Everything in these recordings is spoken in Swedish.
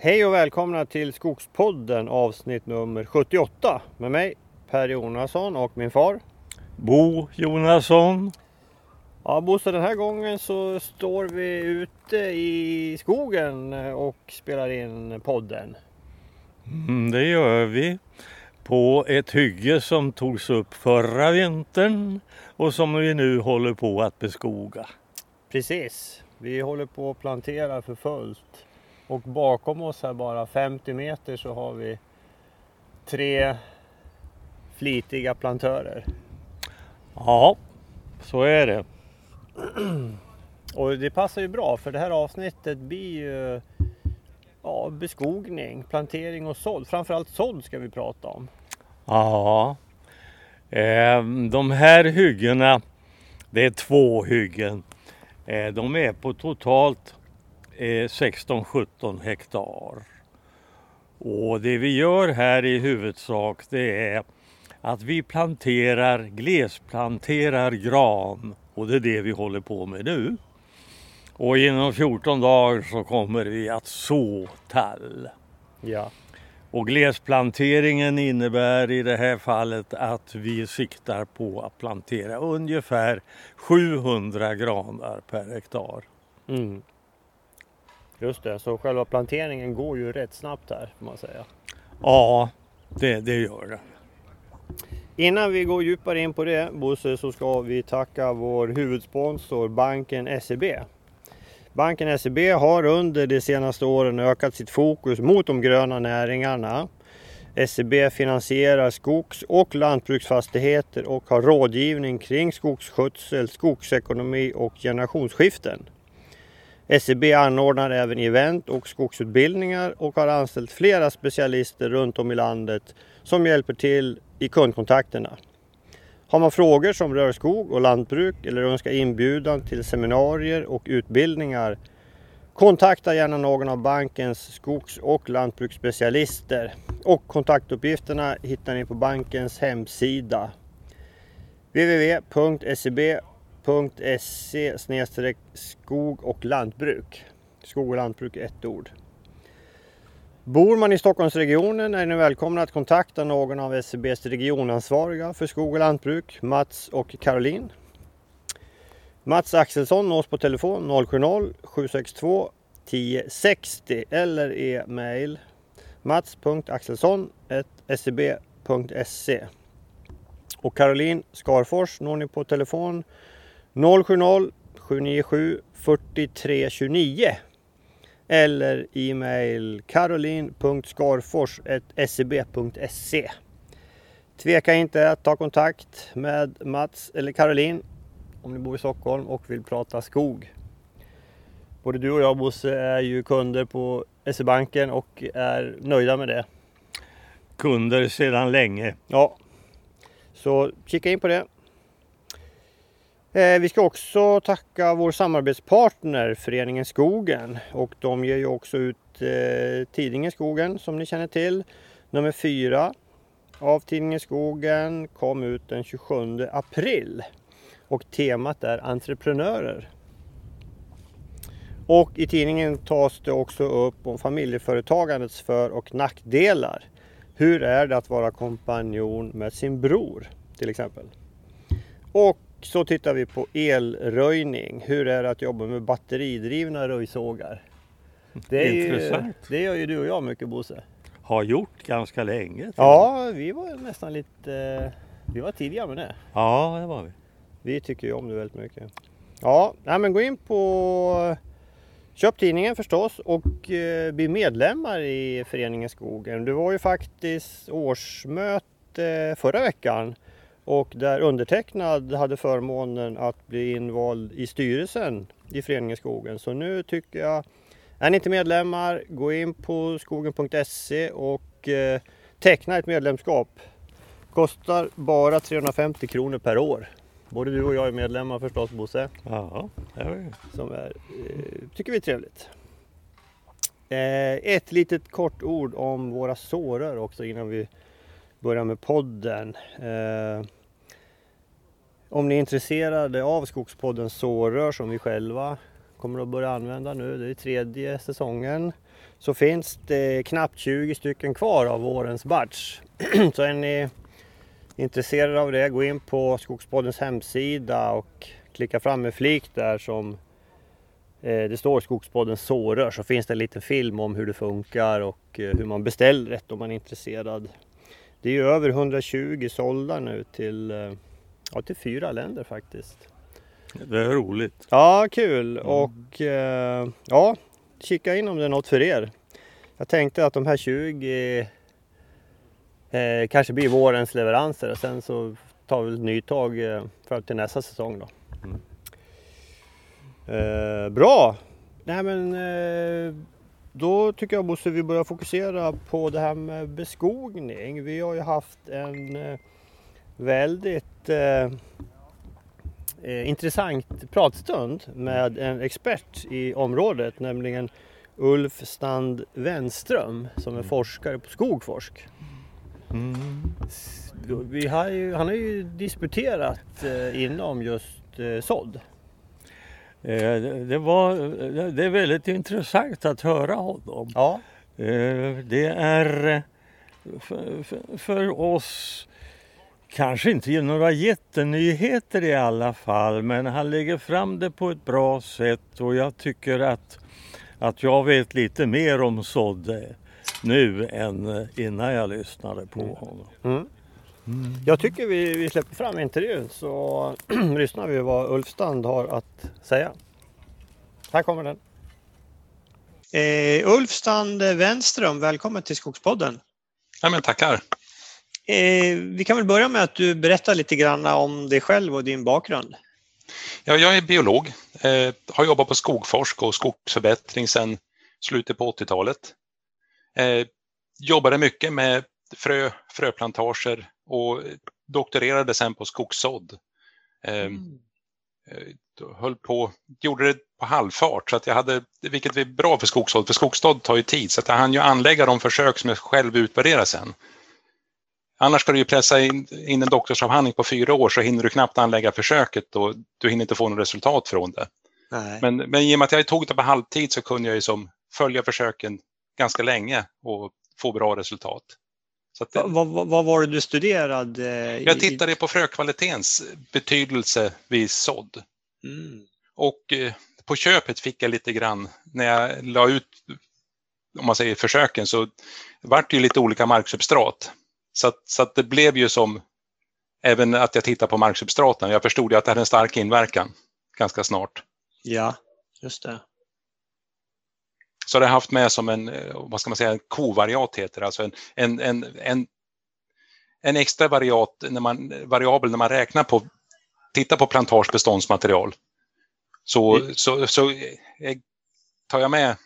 Hej och välkomna till Skogspodden avsnitt nummer 78 med mig Per Jonasson och min far. Bo Jonasson. Ja Bosse, den här gången så står vi ute i skogen och spelar in podden. Mm, det gör vi. På ett hygge som togs upp förra vintern och som vi nu håller på att beskoga. Precis, vi håller på att plantera för fullt. Och bakom oss här bara 50 meter så har vi tre flitiga plantörer. Ja, så är det. Och det passar ju bra för det här avsnittet blir ju ja, beskogning, plantering och sådd. Framförallt sådd ska vi prata om. Ja, eh, de här hyggena, det är två hyggen. Eh, de är på totalt 16-17 hektar. Och det vi gör här i huvudsak det är att vi planterar, glesplanterar gran och det är det vi håller på med nu. Och inom 14 dagar så kommer vi att så tall. Ja. Och glesplanteringen innebär i det här fallet att vi siktar på att plantera ungefär 700 granar per hektar. Mm. Just det, så själva planteringen går ju rätt snabbt här får man säga. Ja, det, det gör det. Innan vi går djupare in på det Bosse så ska vi tacka vår huvudsponsor banken SEB. Banken SEB har under de senaste åren ökat sitt fokus mot de gröna näringarna. SEB finansierar skogs och lantbruksfastigheter och har rådgivning kring skogsskötsel, skogsekonomi och generationsskiften. SEB anordnar även event och skogsutbildningar och har anställt flera specialister runt om i landet som hjälper till i kundkontakterna. Har man frågor som rör skog och lantbruk eller önskar inbjudan till seminarier och utbildningar kontakta gärna någon av bankens skogs och lantbruksspecialister och kontaktuppgifterna hittar ni på bankens hemsida www.seb.se skog och lantbruk. Skog och lantbruk är ett ord. Bor man i Stockholmsregionen är ni välkomna att kontakta någon av SCBs regionansvariga för skog och lantbruk, Mats och Caroline. Mats Axelsson nås på telefon 070-762 1060 eller e-mail mats.axelsson scb.se e. och Caroline Skarfors når ni på telefon 070 797 4329 eller e-mail caroline.skarfors.seb.se Tveka inte att ta kontakt med Mats eller Caroline om ni bor i Stockholm och vill prata skog. Både du och jag Bosse är ju kunder på SE-banken och är nöjda med det. Kunder sedan länge. Ja, så kika in på det. Eh, vi ska också tacka vår samarbetspartner Föreningen Skogen och de ger ju också ut eh, tidningen Skogen som ni känner till. Nummer fyra av tidningen Skogen kom ut den 27 april och temat är entreprenörer. Och i tidningen tas det också upp om familjeföretagandets för och nackdelar. Hur är det att vara kompanjon med sin bror till exempel? Och så tittar vi på elröjning. Hur är det att jobba med batteridrivna röjsågar? Det, är Intressant. Ju, det gör ju du och jag mycket Bosse. Har gjort ganska länge. Ja, vi var nästan lite... Vi var tidiga med det. Ja, det var vi. Vi tycker ju om det väldigt mycket. Ja, nej, men gå in på Köp tidningen förstås och eh, bli medlemmar i Föreningen Skogen. Det var ju faktiskt årsmöte förra veckan och där undertecknad hade förmånen att bli invald i styrelsen i Föreningen Skogen. Så nu tycker jag, är ni inte medlemmar, gå in på skogen.se och eh, teckna ett medlemskap. Kostar bara 350 kronor per år. Både du och jag är medlemmar förstås Bosse. Ja, det var ju. Som är, eh, tycker vi är trevligt. Eh, ett litet kort ord om våra sårör också innan vi börjar med podden. Eh, om ni är intresserade av Skogspoddens sårör som vi själva kommer att börja använda nu. Det är tredje säsongen. Så finns det knappt 20 stycken kvar av vårens batch. så är ni intresserade av det, gå in på Skogspoddens hemsida och klicka fram en flik där som eh, det står Skogspoddens sårör så finns det en liten film om hur det funkar och eh, hur man beställer rätt om man är intresserad. Det är ju över 120 sålda nu till, eh, ja, till fyra länder faktiskt. Det är roligt. Ja, kul! Mm. Och ja, kika in om det är något för er. Jag tänkte att de här 20 eh, kanske blir vårens leveranser och sen så tar vi ett nytag eh, fram till nästa säsong då. Mm. Eh, bra! Nej men eh, då tycker jag Bosse vi börjar fokusera på det här med beskogning. Vi har ju haft en eh, väldigt eh, eh, intressant pratstund med en expert i området, nämligen Ulf Stand Wenström som är forskare på Skogforsk. Mm. Har ju, han har ju disputerat eh, inom just eh, sådd. Eh, det, var, det är väldigt intressant att höra honom. Ja. Eh, det är för, för, för oss kanske inte några jättenyheter i alla fall men han lägger fram det på ett bra sätt och jag tycker att, att jag vet lite mer om sådd nu än innan jag lyssnade på mm. honom. Mm. Mm. Jag tycker vi, vi släpper fram intervjun så lyssnar vi vad Ulf Stand har att säga. Här kommer den. Eh, Ulf Stand Wenström, välkommen till Skogspodden. Ja, men tackar. Eh, vi kan väl börja med att du berättar lite grann om dig själv och din bakgrund. Ja, jag är biolog, eh, har jobbat på Skogforsk och skogsförbättring sedan slutet på 80-talet. Eh, jobbade mycket med frö, fröplantager och doktorerade sen på skogssådd. Eh, mm. Eh, höll på, gjorde det på halvfart så att jag hade, vilket är bra för skogssådd, för skogssådd tar ju tid så att jag hann ju anlägga de försök som jag själv utvärderar sen. Annars ska du ju pressa in, in en doktorsavhandling på fyra år så hinner du knappt anlägga försöket och du hinner inte få något resultat från det. Men, men i och med att jag tog det på halvtid så kunde jag ju som följa försöken ganska länge och få bra resultat. Det, vad, vad, vad, var det du studerade? Jag tittade på frökvalitetens betydelse vid sådd. Mm. Och eh, på köpet fick jag lite grann, när jag la ut om man säger försöken, så vart det ju lite olika marksubstrat. Så, att, så att det blev ju som, även att jag tittade på marksubstraten, jag förstod ju att det hade en stark inverkan ganska snart. Ja, just det. Så det har haft med som en, eh, vad ska man säga, en kovariat heter det, alltså en, en, en, en, en extra variat, när man, variabel när man räknar på, tittar på plantagebeståndsmaterial. Så, mm. så, så eh, tar jag med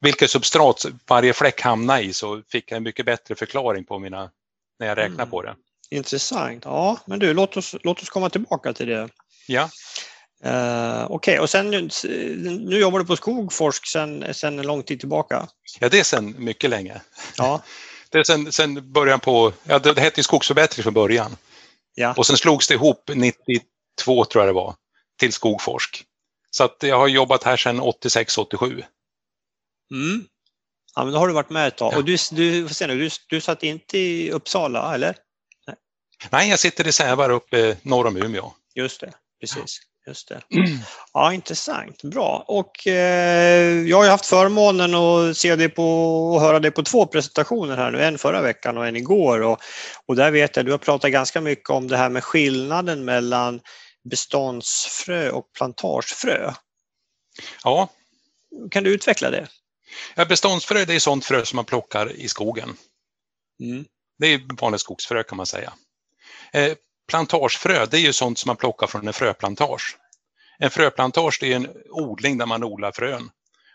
vilket substrat varje fläck hamnar i så fick jag en mycket bättre förklaring på mina, när jag räknar mm. på det. Intressant. Ja, men du, låt oss, låt oss komma tillbaka till det. Ja. Uh, Okej, okay. och sen nu jobbar du på Skogforsk sen, sen en lång tid tillbaka? Ja, det är sen mycket länge. Ja. Det är sen, sen början på, ja, det, hette Skogsförbättring från början. Ja. Och sen slogs det ihop 92 tror jag det var, till Skogforsk. Så att jag har jobbat här sedan 86-87. Mm. Ja, men då har du varit med ett tag. Ja. Och du, du, se nu, du, du satt inte i Uppsala, eller? Nej, Nej jag sitter i Sävar uppe norr om Umeå. Just det, precis. Just det. Ja, intressant. Bra. Och eh, jag har haft förmånen att se dig på och höra dig på två presentationer här nu. En förra veckan och en igår. Och, och där vet jag, du har pratat ganska mycket om det här med skillnaden mellan beståndsfrö och plantagefrö. Ja. Kan du utveckla det? Ja, beståndsfrö det är sånt frö som man plockar i skogen. Mm. Det är vanligt skogsfrö kan man säga. Eh, Plantagefrö, det är ju sånt som man plockar från en fröplantage. En fröplantage det är en odling där man odlar frön.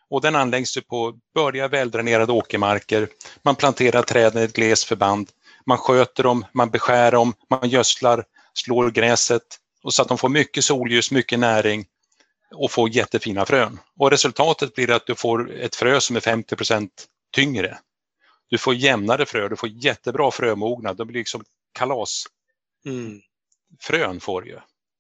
Och den anläggs ju på bördiga väldränerade åkermarker. Man planterar träden i ett glest förband. Man sköter dem, man beskär dem, man gödslar, slår gräset och så att de får mycket solljus, mycket näring och får jättefina frön. Och resultatet blir att du får ett frö som är 50% tyngre. Du får jämnare frö, du får jättebra frömognad, det blir liksom kalas Mm. Frön får ju.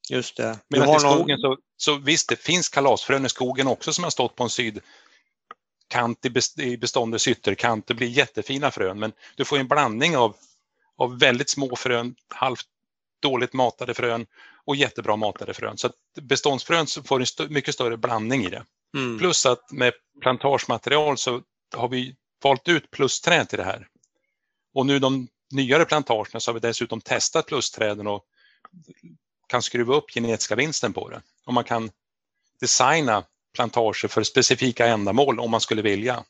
Just det. Men i skogen någon... så, så visst, det finns kalasfrön i skogen också som har stått på en sydkant i beståndets ytterkant. Det blir jättefina frön, men du får en blandning av, av väldigt små frön, halvt dåligt matade frön och jättebra matade frön. Så beståndsfrön får en st mycket större blandning i det. Mm. Plus att med plantagematerial så har vi valt ut plusträd till det här. Och nu de nyare plantagerna så har vi dessutom testat plusträden och kan skruva upp genetiska vinsten på det. Och man kan designa plantager för specifika ändamål om man skulle vilja.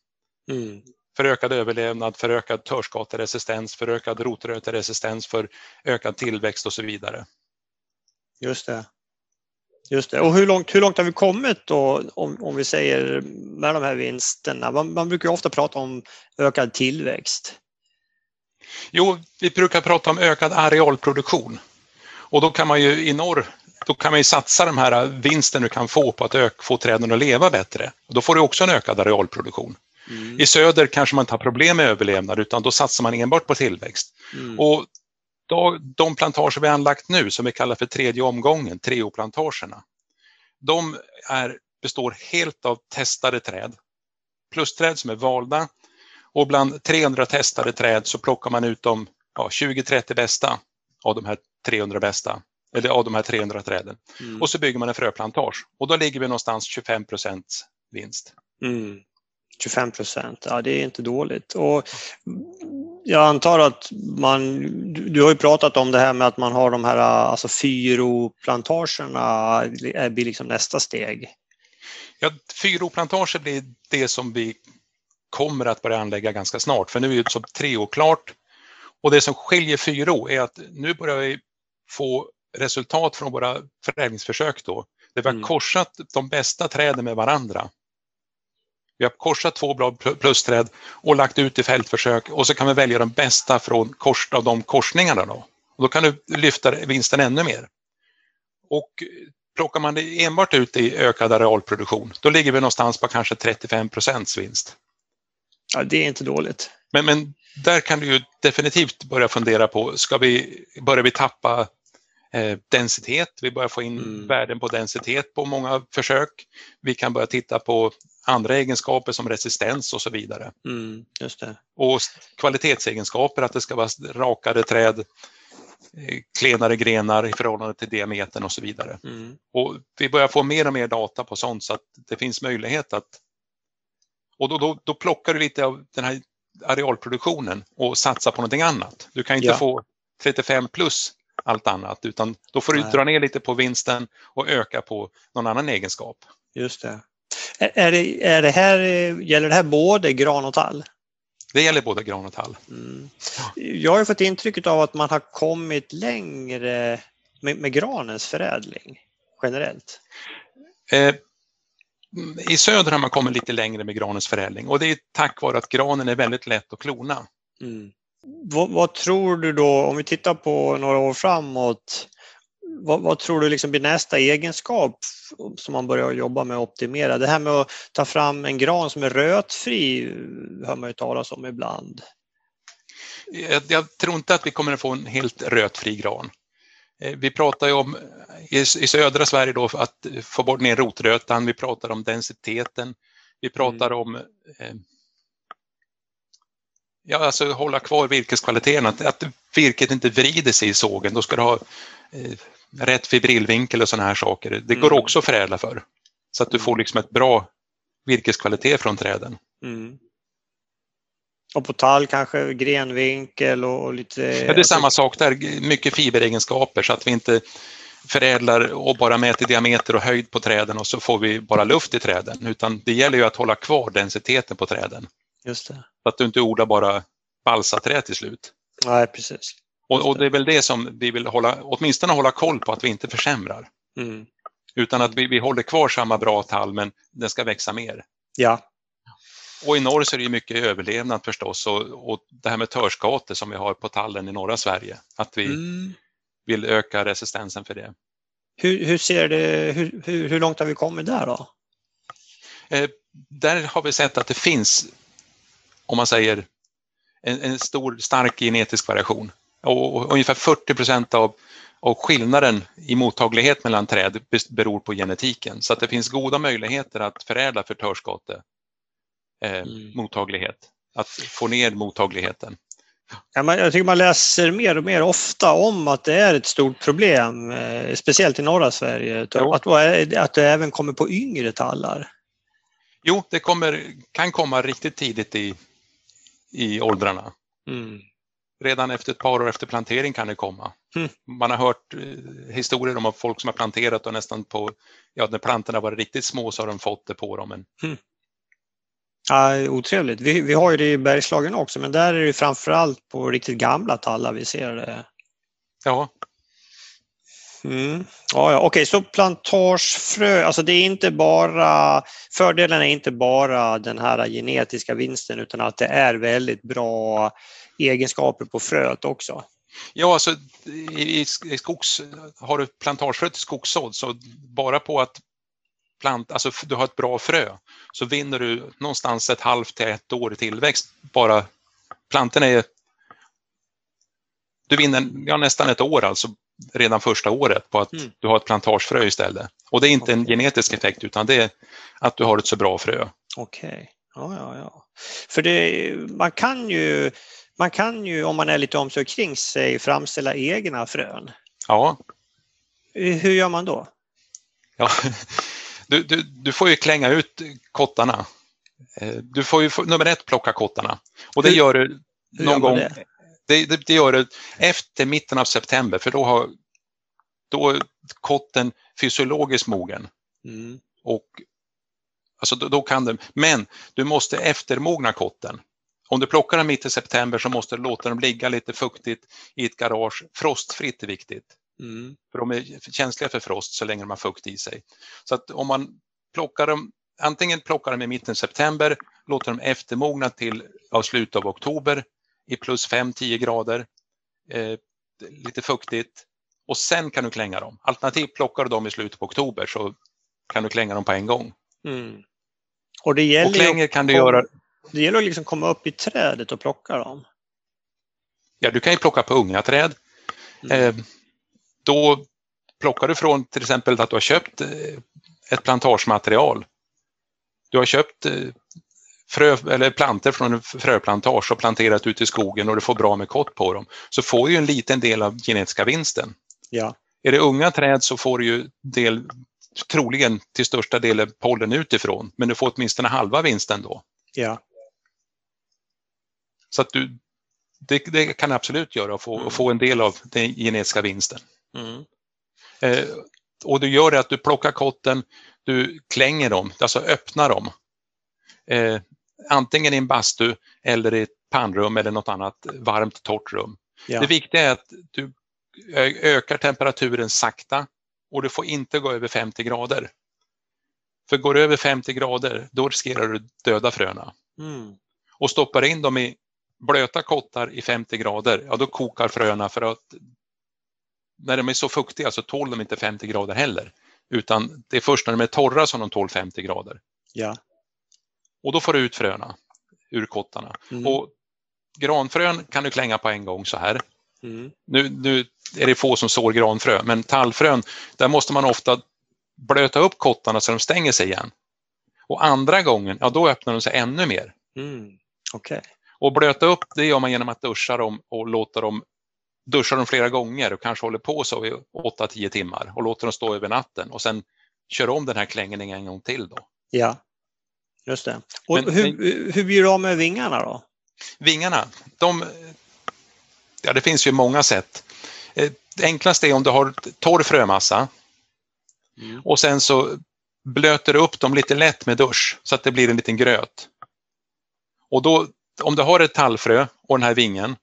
Mm. För ökad överlevnad, för ökad törskateresistens, för ökad rotröteresistens, för ökad tillväxt och så vidare. Just det. Just det. Och hur långt, hur långt har vi kommit då om, om vi säger med de här vinsterna? Man, man brukar ofta prata om ökad tillväxt. Jo, vi brukar prata om ökad arealproduktion. Och då kan man ju i norr då kan man ju satsa de här vinsten du kan få på att få träden att leva bättre. Då får du också en ökad arealproduktion. Mm. I söder kanske man inte har problem med överlevnad utan då satsar man enbart på tillväxt. Mm. Och då, de plantager vi har anlagt nu som vi kallar för tredje omgången, treoplantagerna, de är, består helt av testade träd. Plusträd som är valda och bland 300 testade träd så plockar man ut de ja, 20-30 bästa av de här 300 bästa, eller av de här 300 träden. Mm. Och så bygger man en fröplantage och då ligger vi någonstans 25 procents vinst. Mm. 25 procent, ja det är inte dåligt. Och jag antar att man, du har ju pratat om det här med att man har de här alltså fyroplantagerna, blir liksom nästa steg. Ja, fyroplantager blir det som vi kommer att börja anlägga ganska snart, för nu är det som treåklart. Och det som skiljer fyro är att nu börjar vi få resultat från våra förädlingsförsök då, där vi har mm. korsat de bästa träden med varandra. Vi har korsat två blad plusträd och lagt ut i fältförsök och så kan vi välja de bästa från kors, av de korsningarna. Då. Och då kan du lyfta vinsten ännu mer. Och plockar man det enbart ut i ökad arealproduktion, då ligger vi någonstans på kanske 35 procents vinst. Ja, det är inte dåligt. Men, men där kan du ju definitivt börja fundera på, ska vi, börjar vi tappa eh, densitet? Vi börjar få in mm. värden på densitet på många försök. Vi kan börja titta på andra egenskaper som resistens och så vidare. Mm, just det. Och kvalitetsegenskaper, att det ska vara rakare träd, eh, klenare grenar i förhållande till diametern och så vidare. Mm. Och vi börjar få mer och mer data på sånt så att det finns möjlighet att... Och då, då, då plockar du lite av den här arealproduktionen och satsar på någonting annat. Du kan inte ja. få 35 plus allt annat utan då får du Nej. dra ner lite på vinsten och öka på någon annan egenskap. Just det. Är det, är det här, gäller det här både gran och tall? Det gäller både gran och tall. Mm. Jag har fått intrycket av att man har kommit längre med, med granens förädling generellt. Eh, I söder har man kommit lite längre med granens förädling och det är tack vare att granen är väldigt lätt att klona. Mm. Vad, vad, tror du då, om vi tittar på några år framåt, vad, vad, tror du liksom blir nästa egenskap som man börjar jobba med att optimera? Det här med att ta fram en gran som är rötfri hör man ju talas om ibland. Jag, jag tror inte att vi kommer att få en helt rötfri gran. Eh, vi pratar ju om i, i södra Sverige då att få bort ner rotrötan, vi pratar om densiteten, vi pratar mm. om eh, ja, alltså hålla kvar virkeskvaliteten, att, att virket inte vrider sig i sågen. Då ska du ha eh, rätt fibrilvinkel och sådana här saker. Det går mm. också att förädla för. Så att du får mm. liksom ett bra virkeskvalitet från träden. Mm. Och på tall kanske grenvinkel och lite... Ja, det är samma sak där, mycket fiberegenskaper så att vi inte förädlar och bara mäter diameter och höjd på träden och så får vi bara luft i träden. Utan det gäller ju att hålla kvar densiteten på träden. Just det. Så att du inte odlar bara balsaträd till slut. Nej, precis. Och, och, det är väl det som vi vill hålla, åtminstone hålla koll på att vi inte försämrar. Mm. Utan att vi, vi håller kvar samma bra tall men den ska växa mer. Ja. Och i norr så är det mycket överlevnad förstås och, och det här med törskate som vi har på tallen i norra Sverige. Att vi mm. vill öka resistensen för det. Hur, hur ser det, hur, hur, hur, långt har vi kommit där då? Eh, där har vi sett att det finns, om man säger, en, en stor stark genetisk variation och ungefär 40 procent av, Och skillnaden i mottaglighet mellan träd beror på genetiken. Så att det finns goda möjligheter att förädla förtörsskate eh, mm. mottaglighet. Att få ner mottagligheten. Ja, man, jag tycker man läser mer och mer ofta om att det är ett stort problem, eh, speciellt i norra Sverige, att, att det även kommer på yngre tallar. Jo, det kommer, kan komma riktigt tidigt i, i åldrarna. Mm. Redan efter ett par år efter plantering kan det komma. Mm. Man har hört eh, historier om folk som har planterat och nästan på, ja när plantorna var riktigt små så har de fått det på dem. Men... Mm. Ja, otrevligt. Vi, vi har ju det i Bergslagen också men där är det framförallt på riktigt gamla tallar vi ser det. Ja. Mm. Ja, ja. Okej, så plantagefrö, alltså det är inte bara, fördelen är inte bara den här genetiska vinsten utan att det är väldigt bra egenskaper på fröet också. Ja, alltså i, i skogs, har du plantagefrö till skogssådd så bara på att plant, alltså du har ett bra frö så vinner du någonstans ett halvt till ett år i tillväxt. Bara plantorna är du vinner ja, nästan ett år alltså redan första året på att mm. du har ett plantagefrö istället. Och det är inte okay. en genetisk effekt utan det är att du har ett så bra frö. Okej, okay. ja, ja, ja. För det, man kan ju man kan ju om man är lite omsorg kring sig framställa egna frön. Ja. Hur gör man då? Ja, du, du, du får ju klänga ut kottarna. Eh, du får ju nummer ett plocka kottarna och det hur, gör du någon gång. Det? Det, det, det? gör du efter mitten av september för då har då är kotten fysiologiskt mogen. Mm. Och alltså då, då, kan du, men du måste eftermogna kotten. Om du plockar dem mitt i september så måste du låta dem ligga lite fuktigt i ett garage. Frostfritt är viktigt. Mm. För de är känsliga för frost så länge de har fukt i sig. Så att om man plockar dem, antingen plockar dem i mitten september, låter dem eftermogna till ja, slutet av oktober i plus 5-10 grader, eh, lite fuktigt och sen kan du klänga dem. Alternativt plockar du dem i slutet på oktober så kan du klänga dem på en gång. Mm. Och, det gäller och klänger kan du göra det gäller att liksom komma upp i trädet och plocka dem. Ja, du kan ju plocka på unga träd. Mm. Eh, då plockar du från till exempel att du har köpt eh, ett plantagematerial. Du har köpt eh, frö, eller planter från en fröplantage och planterat ut i skogen och du får bra med kott på dem. Så får du en liten del av genetiska vinsten. Ja. Är det unga träd så får du ju del, troligen till största delen pollen utifrån, men du får åtminstone halva vinsten då. Ja. Så att du, det, det kan absolut göra att få, mm. få en del av den genetiska vinsten. Mm. Eh, och du gör det att du plockar kotten, du klänger dem, alltså öppnar dem. Eh, antingen i en bastu eller i ett pannrum eller något annat varmt torrt rum. Ja. Det viktiga är att du ökar temperaturen sakta och du får inte gå över 50 grader. För går du över 50 grader, då riskerar du döda fröna. Mm. Och stoppar in dem i blöta kottar i 50 grader, ja då kokar fröna för att när de är så fuktiga så tål de inte 50 grader heller. Utan det är först när de är torra som de tål 50 grader. Ja. Och då får du ut fröna ur kottarna. Mm. Och granfrön kan du klänga på en gång så här. Mm. Nu, nu är det få som sår granfrö, men tallfrön, där måste man ofta blöta upp kottarna så de stänger sig igen. Och andra gången, ja då öppnar de sig ännu mer. Mm. Okay. Och blöta upp det gör man genom att duscha dem och låta dem duscha dem flera gånger och kanske håller på så i 8-10 timmar och låter dem stå över natten och sen kör om den här klängningen en gång till då. Ja, just det. Och men, hur, hur blir du av med vingarna då? Vingarna, de, ja det finns ju många sätt. Eh, det enklaste är om du har torr frömassa mm. och sen så blöter du upp dem lite lätt med dusch så att det blir en liten gröt. Och då om du har ett tallfrö och den här vingen,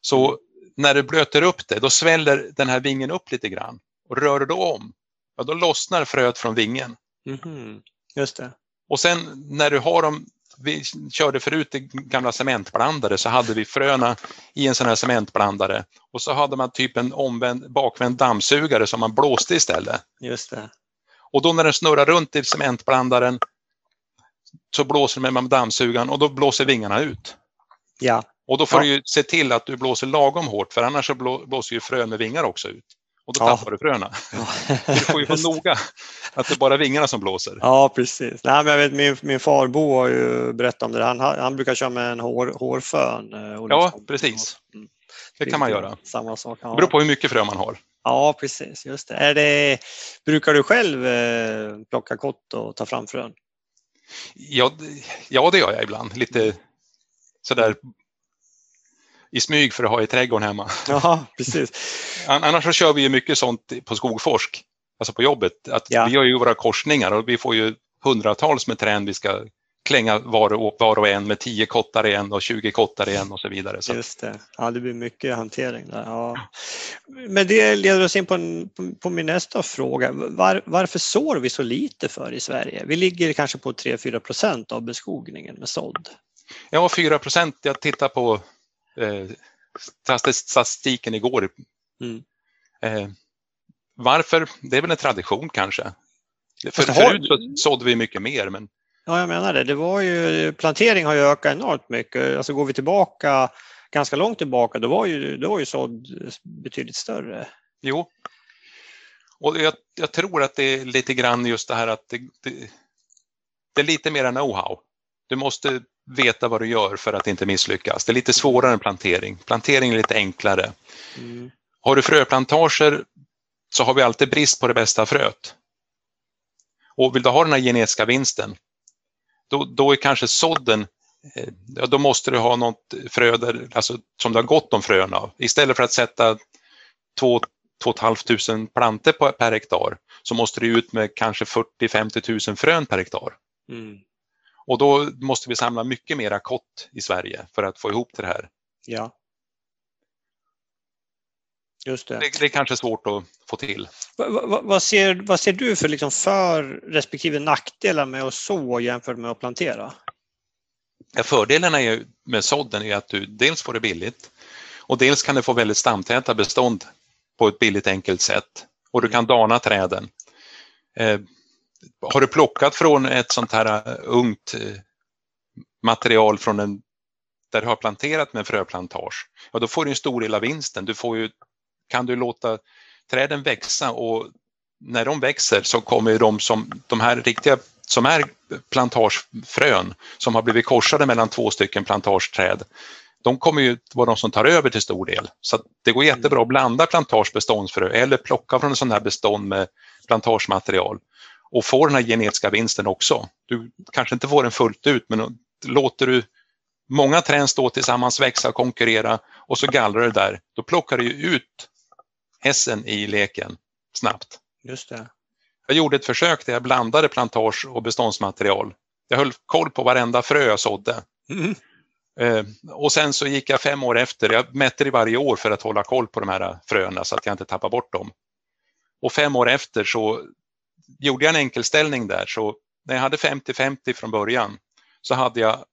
så mm. när du blöter upp det, då sväller den här vingen upp lite grann. Och rör du då om, ja, då lossnar fröet från vingen. Mm. Just det. Och sen när du har dem, vi körde förut i gamla cementblandare, så hade vi fröna i en sån här cementblandare. Och så hade man typ en omvänd, bakvänd dammsugare som man blåste istället. Just det. Och då när den snurrar runt i cementblandaren så blåser det med dammsugaren och då blåser vingarna ut. Ja. Och då får ja. du se till att du blåser lagom hårt för annars så blåser ju frön med vingar också ut. och då Ja. tappar du fröna. Du får ju vara noga att det är bara vingarna som blåser. Ja, precis. Nej, men jag vet, min, min farbo har ju berättat om det. där. Han, han brukar köra med en hår, hårfön. eh, och Ja, liksom- precis. Mm. Det kan man göra. Samma sak. Det Ja. beror på hur mycket frö man har. ja, precis. Just det. Är det. Brukar du själv eh, plocka kott och ta fram frön? Ja, ja, det gör jag ibland. Lite sådär i smyg för att ha i trädgården hemma. Ja, precis. An- Annars så kör vi ju mycket sånt på Skogforsk, alltså på jobbet. Att Ja. Vi gör ju våra korsningar och vi får ju hundratals med träd vi ska klänga var och, var och en med 10 kottar i en och 20 kottar i en och så vidare. Så Just det. Ja, det blir mycket hantering där. Ja. Men det leder oss in på, en, på, min nästa fråga. Var, varför sår vi så lite för i Sverige? Vi ligger kanske på 3-4 procent av beskogningen med sådd. ja, 4 procent. Jag tittar på eh, statistiken igår. Mm. Eh, varför? Det är väl en tradition kanske. För, förut så sådde vi mycket mer, men Ja, jag menar det. det var ju, plantering har ju ökat enormt mycket. Alltså går vi tillbaka ganska långt tillbaka, då var ju, då var ju sådd betydligt större. Jo. Och jag, jag tror att det är lite grann just det här att det, det, det är lite mer know-how. Du måste veta vad du gör för att inte misslyckas. Det är lite svårare än plantering. Plantering är lite enklare. Mm. Har du fröplantager så har vi alltid brist på det bästa fröet. Och vill du ha den här genetiska vinsten, då, då är kanske sådden, eh, ja, då måste du ha något frö där, alltså, som du har gott om frön av. Istället för att sätta två 2 500 planter på, per hektar så måste du ut med kanske 40-50 000 frön per hektar. Mm. Och då måste vi samla mycket mera kott i Sverige för att få ihop det här. Ja. Just det. Det, det är kanske svårt att få till. Va- va- vad, ser, vad ser du för, liksom för respektive nackdelar med att så jämfört med att plantera? Ja, fördelarna är ju, med sådden är att du dels får det billigt och dels kan du få väldigt stamtäta bestånd på ett billigt enkelt sätt. Och du kan dana träden. Eh, har du plockat från ett sånt här eh, ungt eh, material från en, där du har planterat med fröplantage, ja då får du en stor del av vinsten. Du får ju, kan du låta träden växa och när de växer så kommer ju de som, de här riktiga, som är plantagefrön som har blivit korsade mellan två stycken plantageträd, de kommer ju vara de som tar över till stor del. Så att det går jättebra att blanda plantagebeståndsfrö eller plocka från en sån här bestånd med plantagematerial och få den här genetiska vinsten också. Du kanske inte får den fullt ut, men låter du många träd stå tillsammans, växa och konkurrera och så gallrar du där, då plockar du ju ut hässen i leken snabbt. Just det. Jag gjorde ett försök där jag blandade plantage och beståndsmaterial. Jag höll koll på varenda frö jag sådde. Mm. Eh, och sen så gick jag fem år efter, jag mätte det varje år för att hålla koll på de här fröna så att jag inte tappar bort dem. Och fem år efter så gjorde jag en enkelställning där, så när jag hade 50-50 från början så hade jag,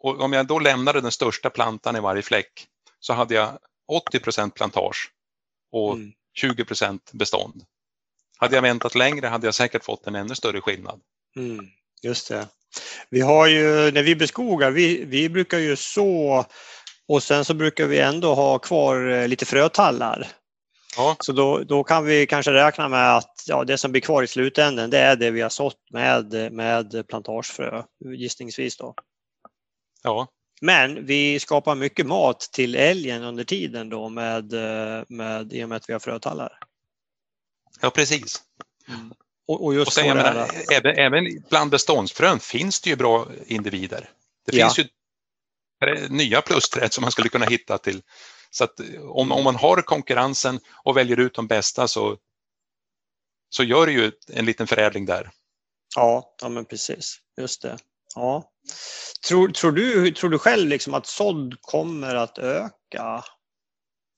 och om jag då lämnade den största plantan i varje fläck, så hade jag 80% plantage och Mm. 20% bestånd. Hade jag väntat längre hade jag säkert fått en ännu större skillnad. Mm. Just det. Vi har ju, när vi beskogar, vi, vi brukar ju så och sen så brukar vi ändå ha kvar eh, lite frötallar. Ja. Så då, då kan vi kanske räkna med att ja, det som blir kvar i slutänden det är det vi har sått med, med plantagefrö, gissningsvis då. Ja, Men vi skapar mycket mat till älgen under tiden då med, eh, med, i och med att vi har frötallar. ja precis. Och, och just Och sen, jag det menar, här, även, även bland beståndsfrön finns det ju bra individer. Det Ja. finns ju nya plusträd som man skulle kunna hitta till. Så att om, om man har konkurrensen och väljer ut de bästa så, så gör det ju en liten förädling där. Ja, ja men precis. Just det. Ja. Tror, tror, du, tror du själv liksom att sådd kommer att öka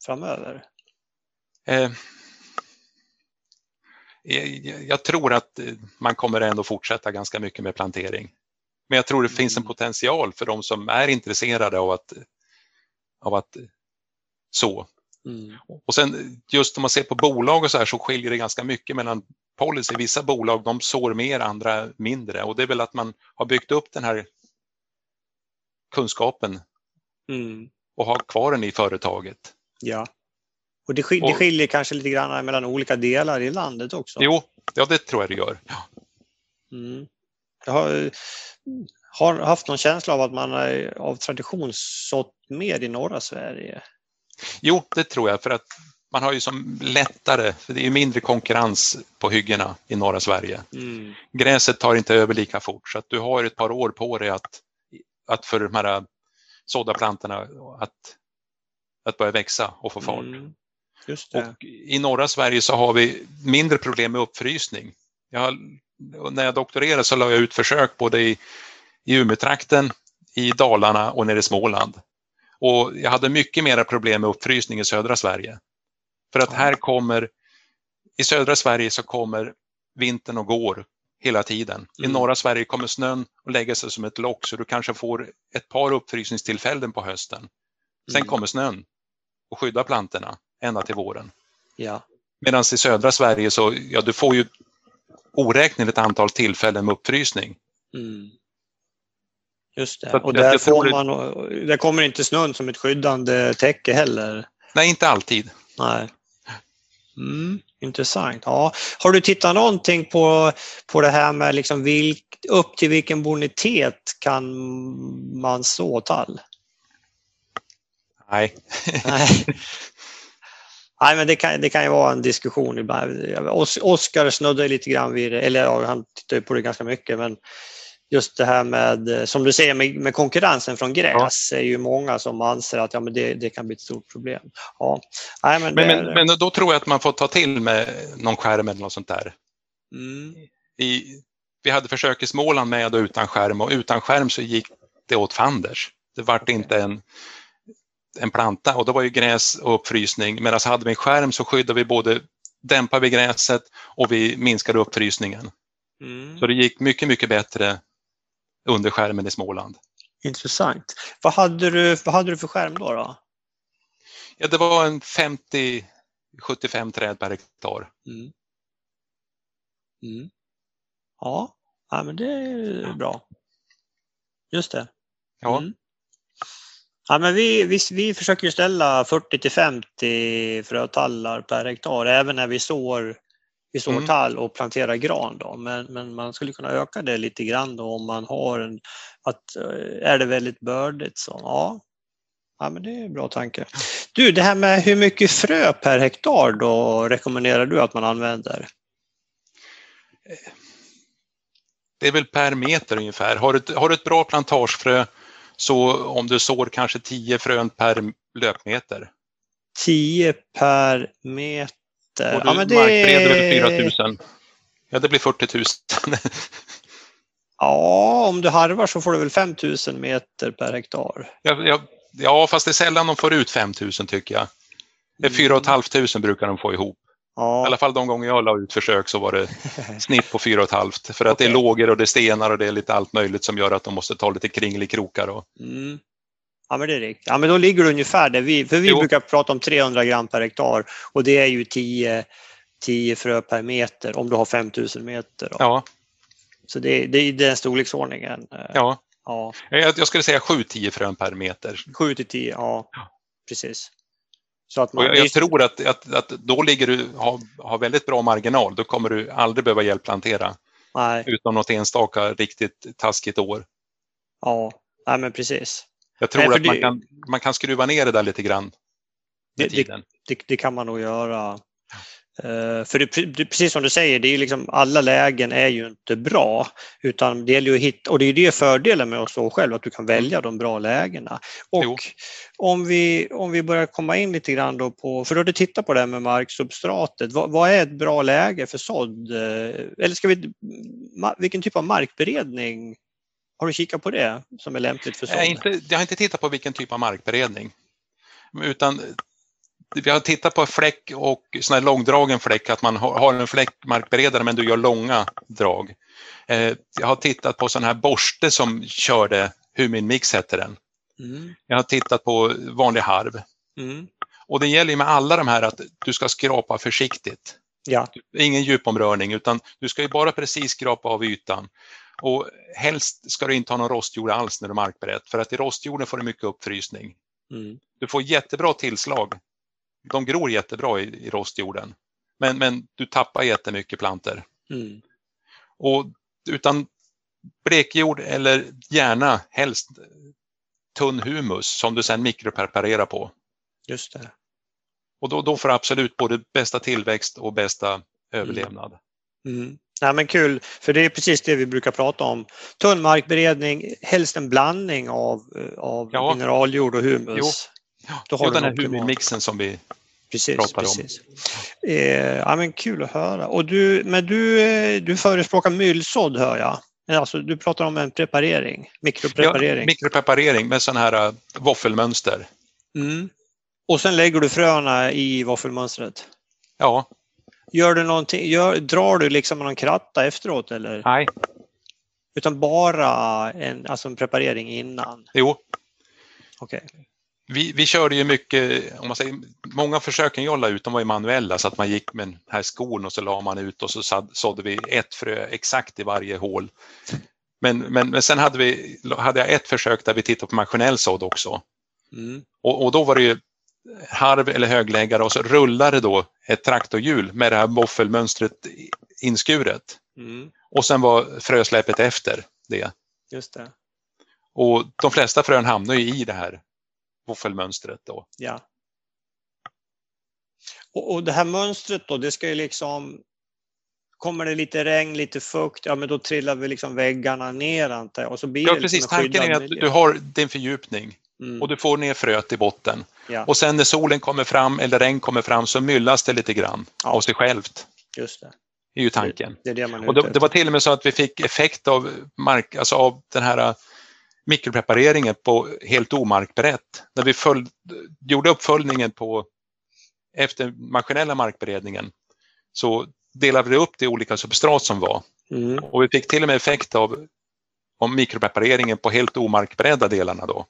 framöver? Eh, jag, jag tror att eh, man kommer ändå fortsätta ganska mycket med plantering. Men jag tror det finns en Mm. potential för de som är intresserade av att, av att så. Mm. Och sen just om man ser på bolag och så här så skiljer det ganska mycket mellan policy. Vissa bolag de sår mer, andra mindre och det är väl att man har byggt upp den här kunskapen Mm. och har kvar den i företaget. Ja. Och det, skil, det skiljer kanske lite grann mellan olika delar i landet också? Jo, ja det tror jag det gör. Ja. Mm. Jag har, har, haft någon känsla av att man av tradition sått mer i norra Sverige. Jo, det tror jag för att man har ju som lättare, för det är mindre konkurrens på hyggena i norra Sverige. Mm. Gräset tar inte över lika fort så att du har ett par år på dig att, att för de här sådda plantorna att, att börja växa och få fart. Mm. Och I norra Sverige så har vi mindre problem med uppfrysning. Jag, när jag doktorerade så la jag ut försök både i, i Umeåtrakten, i Dalarna och nere i Småland. Och jag hade mycket mera problem med uppfrysning i södra Sverige. För att här kommer, i södra Sverige så kommer vintern och går hela tiden. I mm. norra Sverige kommer snön att lägga sig som ett lock så du kanske får ett par uppfrysningstillfällen på hösten. Sen mm. kommer snön och skyddar plantorna ända till våren. Ja. Medan i södra Sverige så, ja du får ju oräkneligt antal tillfällen med uppfrysning. Mm. Just det, och där, får man, där kommer inte snön som ett skyddande täcke heller. Nej, inte alltid. Nej. Mm, intressant. Ja. Har du tittat någonting på, på det här med liksom vilk, upp till vilken bonitet kan man så tall? Nej. Nej. Nej, men det kan, det kan ju vara en diskussion ibland. Oskar snuddade lite grann vid det, eller ja, han tittar ju på det ganska mycket, men just det här med, som du säger, med, med konkurrensen från gräs ja. är ju många som anser att ja, men det, det kan bli ett stort problem. Ja. Nej, men, men, men, men, då tror jag att man får ta till med någon skärm eller något sånt där. Mm. I, vi hade försök i Småland med och utan skärm och utan skärm så gick det åt fanders. Det vart okay. inte en, en planta och då var ju gräs och uppfrysning. Medan hade vi en skärm så skyddade vi både dämpade vi gräset och vi minskade uppfrysningen. Mm. Så det gick mycket, mycket bättre under skärmen i Småland. Intressant. Vad hade du, vad hade du för skärm då? då? Ja, det var en 50-75 träd per hektar. Mm. Mm. Ja. ja, men det är bra. Just det. Ja. Mm. Ja, men vi, vi, vi försöker ställa 40 till 50 frötallar per hektar även när vi sår i sår mm. och plantera gran. Då. Men, men man skulle kunna öka det lite grann då om man har en, att eh, är det väldigt bördigt så ja, ja men det är en bra tanke. Du, det här med hur mycket frö per hektar då rekommenderar du att man använder? Det är väl per meter ungefär. Har du, har du ett bra plantagefrö så om du sår kanske 10 frön per löpmeter. 10 per meter. Och du ja, men det... markbreder väl 4 000? Ja, det blir 40 000. ja, om du harvar så får du väl 5 000 meter per hektar. Ja, ja, ja, fast det är sällan de får ut 5 000 tycker jag. Det är 4 500 brukar de få ihop. Ja. I alla fall de gånger jag la ut försök så var det snitt på 4 500 för att okay. det är lågor och det är stenar och det är lite allt möjligt som gör att de måste ta lite kringelikrokar. Och... Mm. Ja, men det är riktigt. Ja, men då ligger du ungefär där vi, för vi jo. brukar prata om 300 gram per hektar och det är ju 10, 10 frö per meter om du har 5000 meter. Då. Ja. Så det, det är den storleksordningen. Ja. ja. Jag, skulle säga 7-10 frön per meter. 7 till 10, ja. Precis. Så att man, jag, jag tror att, att, att, då ligger du, har, har väldigt bra marginal. Då kommer du aldrig behöva hjälpplantera. Nej. Utom något enstaka riktigt taskigt år. Ja, Nej, men precis. Jag tror Nej, att man, kan, man kan skruva ner det där lite grann det. Det, det, kan man nog göra. Uh, för det, precis som du säger, det är liksom, alla lägen är ju inte bra. Utan det gäller att hitta, och det är det fördelen med att så själv, att du kan välja de bra lägena. Och om vi, om vi börjar komma in lite grann då på, för då du tittar på det här med marksubstratet, vad, vad, är ett bra läge för sådd? Eh, eller ska vi, vilken typ av markberedning har du kikat på det som är lämpligt för sådd? Jag, inte, jag har inte tittat på vilken typ av markberedning. Utan vi har tittat på fläck och sån här långdragen fläck, att man har en fläckmarkberedare men du gör långa drag. Eh, jag har tittat på sån här borste som körde Huminmix heter den. Mm. Jag har tittat på vanlig harv. Mm. Och det gäller med alla de här att du ska skrapa försiktigt. Ja. Ingen djupomrörning utan du ska ju bara precis skrapa av ytan. Och helst ska du inte ha någon rostjord alls när du markberett för att i rostjorden får du mycket uppfrysning. Mm. Du får jättebra tillslag de gror jättebra i, i rostjorden. Men, men du tappar jättemycket planter. Mm. Och utan blekjord eller gärna helst tunn humus som du sedan mikropreparerar på. Just det. Och då, då får du absolut både bästa tillväxt och bästa överlevnad. Mm. Nej, men kul, för det är precis det vi brukar prata om. Tunn markberedning, helst en blandning av, eh, av Ja. mineraljord och humus. Jo. Då har Jo, den här en optimal- humumixen som vi Precis, pratar om. precis. Eh, ja, men kul att höra. Och du, men du, eh, du förespråkar myllsådd hör jag. Alltså, du pratar om en preparering, mikropreparering. Ja, mikropreparering med sån här uh, våffelmönster. mm. Och sen lägger du fröna i våffelmönstret. Ja, Gör du någonting, gör, drar du liksom någon kratta efteråt eller? nej, Utan bara en, alltså en preparering innan? jo. Okej. Vi, vi körde ju mycket, om man säger, många försöken jag la ut, de var ju manuella så att man gick med den här skon och så la man ut och så sad, sådde vi ett frö exakt i varje hål. Men, men, men sen hade, vi, hade jag ett försök där vi tittade på maskinell sådd också. Mm. Och, och då var det ju harv eller högläggare och så rullade då ett traktorhjul med det här våffelmönstret inskuret. Mm. Och sen var frösläpet efter det. Just det. Och de flesta frön hamnar ju i det här våffelmönstret då. Ja. Och, och det här mönstret då, det ska ju liksom... Kommer det lite regn, lite fukt, ja men då trillar vi liksom väggarna ner antar jag. Och så blir Ja det precis, liksom en tanken är att miljö. du har din fördjupning Mm. och du får ner fröet i botten. Ja, Och sen när solen kommer fram eller regn kommer fram så myllas det lite grann Ja. av sig självt. just det. Det är ju tanken. Det det är Och det, det var till och med så att vi fick effekt av, mark, alltså av den här äh, mikroprepareringen på helt omarkberett. När vi föll, gjorde uppföljningen på efter maskinella markberedningen så delade vi upp det i olika substrat som var. Mm. Och vi fick till och med effekt av, av mikroprepareringen på helt omarkberedda delarna då.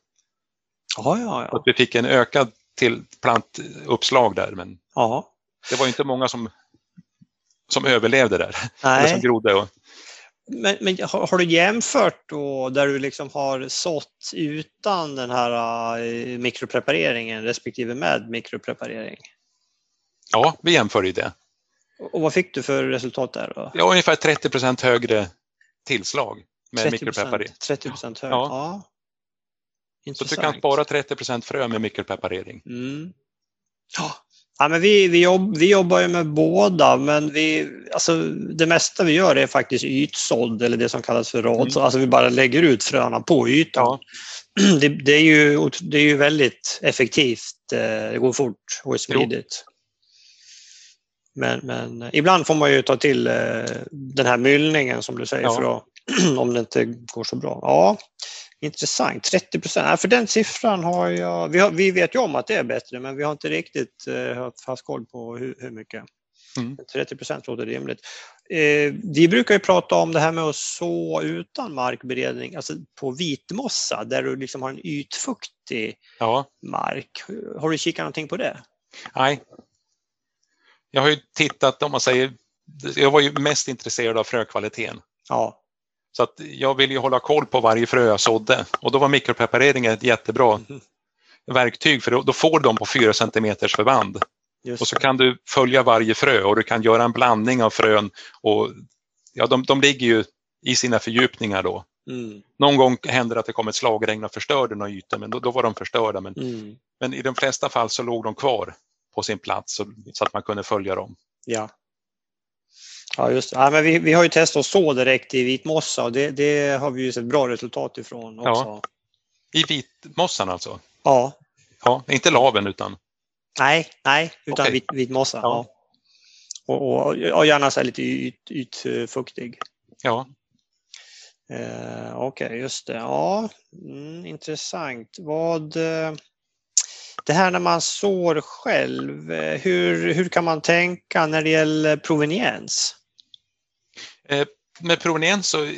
Ja, ja, Så att ja. vi fick en ökad till plantuppslag där men ja. det var inte många som, som överlevde där. Eller som Nej, grodde. Och, men, men har, har du jämfört då där du liksom har sått utan den här eh, mikroprepareringen respektive med mikropreparering? ja, vi jämför ju det. Och, och vad fick du för resultat där då? Ja, ungefär 30% högre tillslag med 30 mikropreparering. 30 procent högre? Ja. Ja. Så Intressant. du kan spara 30% frö med mikropreparering. Mm. Ja. Ja, men vi, vi, jobb, vi jobbar ju med båda, men vi, alltså, det mesta vi gör är faktiskt ytsådd eller det som kallas för rad. Mm. Alltså vi bara lägger ut fröna på ytan. Ja. Det, det, är ju, det är ju väldigt effektivt. eh, Det går fort och är smidigt. Men, men ibland får man ju ta till eh, den här myllningen som du säger Ja. för att, om det inte går så bra. Ja, intressant. 30 procent. För den siffran har jag... Vi, har, vi vet ju om att det är bättre men vi har inte riktigt eh, fast koll på hur, hur mycket. Mm. 30 procent låter rimligt. Eh, vi brukar ju prata om det här med att så utan markberedning, alltså på vitmossa där du liksom har en ytfuktig Ja, mark. Har du kikat någonting på det? nej. Jag har ju tittat, om man säger, jag var ju mest intresserad av frökvaliteten. Ja, Så att jag vill ju hålla koll på varje frö jag sådde och då var mikropreparering ett jättebra Mhm. verktyg för då, då får de på 4 cm förband. just Och så kan du följa varje frö och du kan göra en blandning av frön och ja, de, de ligger ju i sina fördjupningar då. Mm, Någon gång händer det att det kom ett slagregn och förstörde några ytor, men då, då var de förstörda. Men, mm, men i de flesta fall så låg de kvar på sin plats så, så att man kunde följa dem. ja. Ja, just. Ja, men vi, vi har ju testat att så direkt i vitmossa och det, det har vi ju sett bra resultat ifrån också. I vitmossan alltså? Ja. Ja, inte laven utan Nej, nej, utan Okej. vit, vitmossa. Ja. Ja. Och, och, och gärna så lite yt, ytfuktig. ja, Eh, Okej, just det. Ja, mm, intressant. Vad, eh, det här när man sår själv, eh, hur, hur kan man tänka när det gäller proveniens? Eh, med proveniens så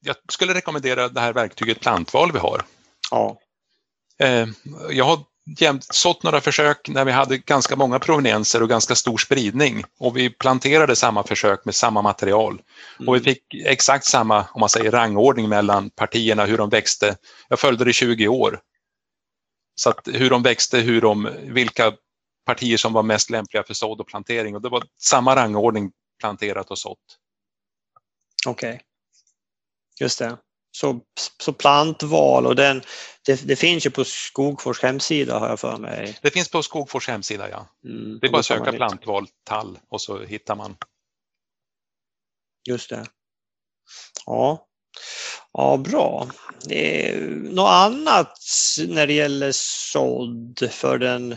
jag skulle rekommendera det här verktyget plantval vi har. Ja, Eh, jag har jämt sått några försök när vi hade ganska många provenienser och ganska stor spridning och vi planterade samma försök med samma material. Och vi fick exakt samma, om man säger rangordning mellan partierna, hur de växte. Jag följde det i 20 år. Så att hur de växte, hur de, vilka partier som var mest lämpliga för sådd och plantering och det var samma rangordning planterat och sått. Okej. Okay. Just det. Så, så plantval och den, det, det, finns ju på Skogfors hemsida har jag för mig. Det finns på Skogfors hemsida ja. Mm, det är bara att söka plantval tall och så hittar man. Just det. Ja, ja bra. något annat när det gäller sådd för den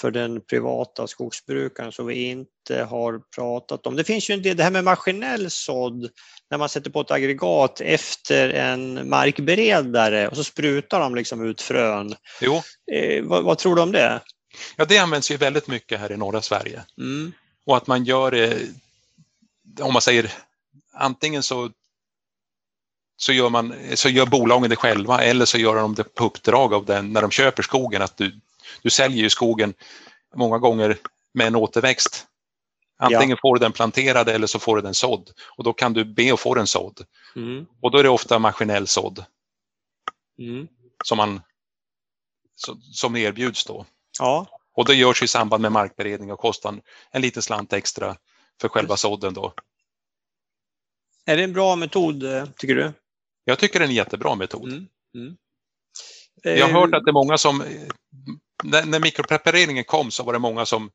för den privata skogsbrukaren som vi inte har pratat om. Det finns ju en del, det här med maskinell sådd när man sätter på ett aggregat efter en markberedare och så sprutar de liksom ut frön. Jo. Eh, vad, vad, tror du om det? Ja, det används ju väldigt mycket här i norra Sverige. Mm. Och att man gör det, om man säger antingen så så gör, man, så gör bolagen det själva eller så gör de det på uppdrag av den när de köper skogen. Att du, du säljer ju skogen många gånger med en återväxt. Antingen ja. får du den planterad eller så får du den sådd och då kan du be att få den sådd. Mm. Och då är det ofta maskinell sådd mm. som, man, som erbjuds då. Ja. Och det görs i samband med markberedning och kostar en liten slant extra för själva sådden då. Är det en bra metod eh, tycker du? Jag tycker det är en jättebra metod. Mm. Mm. Jag har hört eh, att det är många som när, när mikroprepareringen kom så var det många som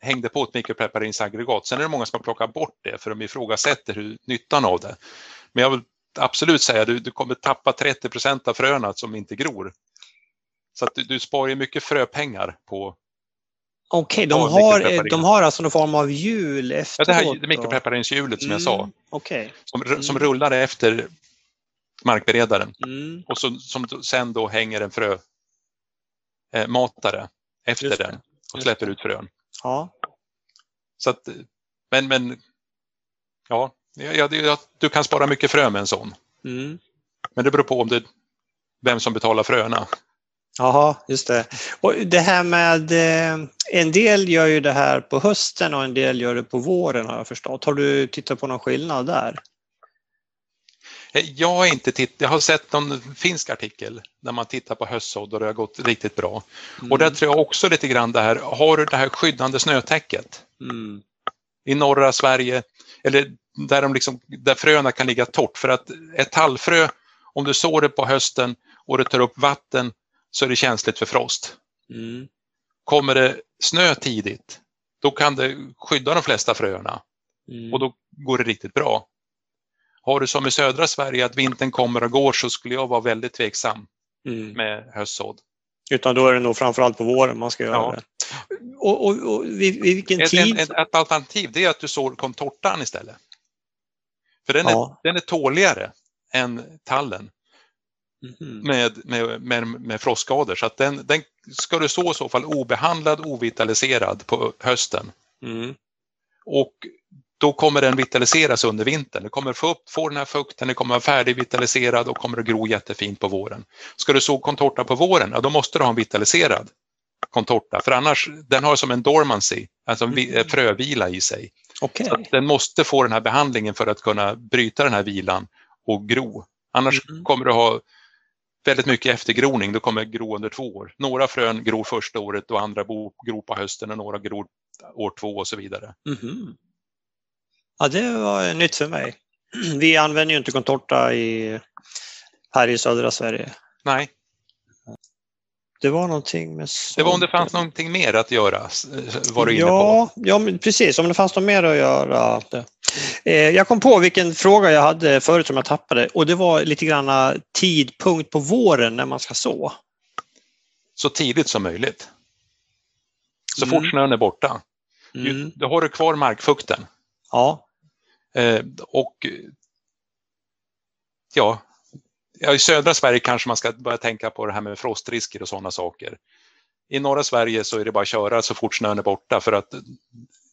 hängde på ett mikroprepareringsaggregat. Sen är det många som har plockat bort det för de ifrågasätter hur, nyttan av det. Men jag vill absolut säga att du, du kommer tappa 30 procent av fröna som inte gror. Så att du, du sparar mycket fröpengar på Okej, okay, de, har, de har alltså någon form av hjul efteråt? Ja, det här mikroprepareringshjulet som mm, jag sa. Okay. Som, mm. som rullar efter markberedaren mm. och så, som sen då hänger en frö, eh, matare efter den och släpper ut frön. Ja. Så att, men, men ja, ja, ja, du kan spara mycket frö med en sån. Mm. Men det beror på om det, vem som betalar fröna. Jaha, just det. Och det här med, eh, en del gör ju det här på hösten och en del gör det på våren har jag förstått. Har du tittat på någon skillnad där? Eh, jag har inte tittat, jag har sett någon finsk artikel där man tittar på höstsådd och det har gått riktigt bra. Mm. Och där tror jag också lite grann det här, har du det här skyddande snötäcket mm. i norra Sverige, eller där, de liksom, där fröna kan ligga torrt. För att ett tallfrö, om du sår det på hösten och det tar upp vatten så är det känsligt för frost. Mm. Kommer det snö tidigt, då kan det skydda de flesta fröna mm. och då går det riktigt bra. Har du som i södra Sverige att vintern kommer och går så skulle jag vara väldigt tveksam mm. med höstsådd. Utan då är det nog framförallt på våren man ska göra ja. det. Och, och, och vid, vid vilken ett, tid? Ett, ett, alternativ det är att du sår contortan istället. För den är, ja. den är tåligare än tallen mm. med, med, med, med frostskador. Så att den, den ska du så i så fall obehandlad, ovitaliserad på hösten. Mm. Och då kommer den vitaliseras under vintern. Du kommer få, upp, få den här fukten, den kommer vara färdigvitaliserad och kommer att gro jättefint på våren. Ska du så contorta på våren, ja, då måste du ha en vitaliserad contorta, för annars, den har som en dormancy, alltså en mm. frövila i sig. Okay. Så den måste få den här behandlingen för att kunna bryta den här vilan och gro. Annars mm. kommer du ha väldigt mycket eftergroning, du kommer gro under två år. Några frön gror första året och andra gror på hösten och några gror år två och så vidare. Mm. Ja, det var nytt för mig. Vi använder ju inte contorta i, här i södra Sverige. Nej. Det var någonting med sånt. Det var om det fanns någonting mer att göra, var du inne ja, på. Ja, precis. Om det fanns något mer att göra. Eh, jag kom på vilken fråga jag hade förut som jag tappade och det var lite grann tidpunkt på våren när man ska så. Så tidigt som möjligt. Så mm. fort snön är borta. Mm. Då har du kvar markfukten. Ja. Eh, och ja, i södra Sverige kanske man ska börja tänka på det här med frostrisker och sådana saker. I norra Sverige så är det bara att köra så fort snön är borta för att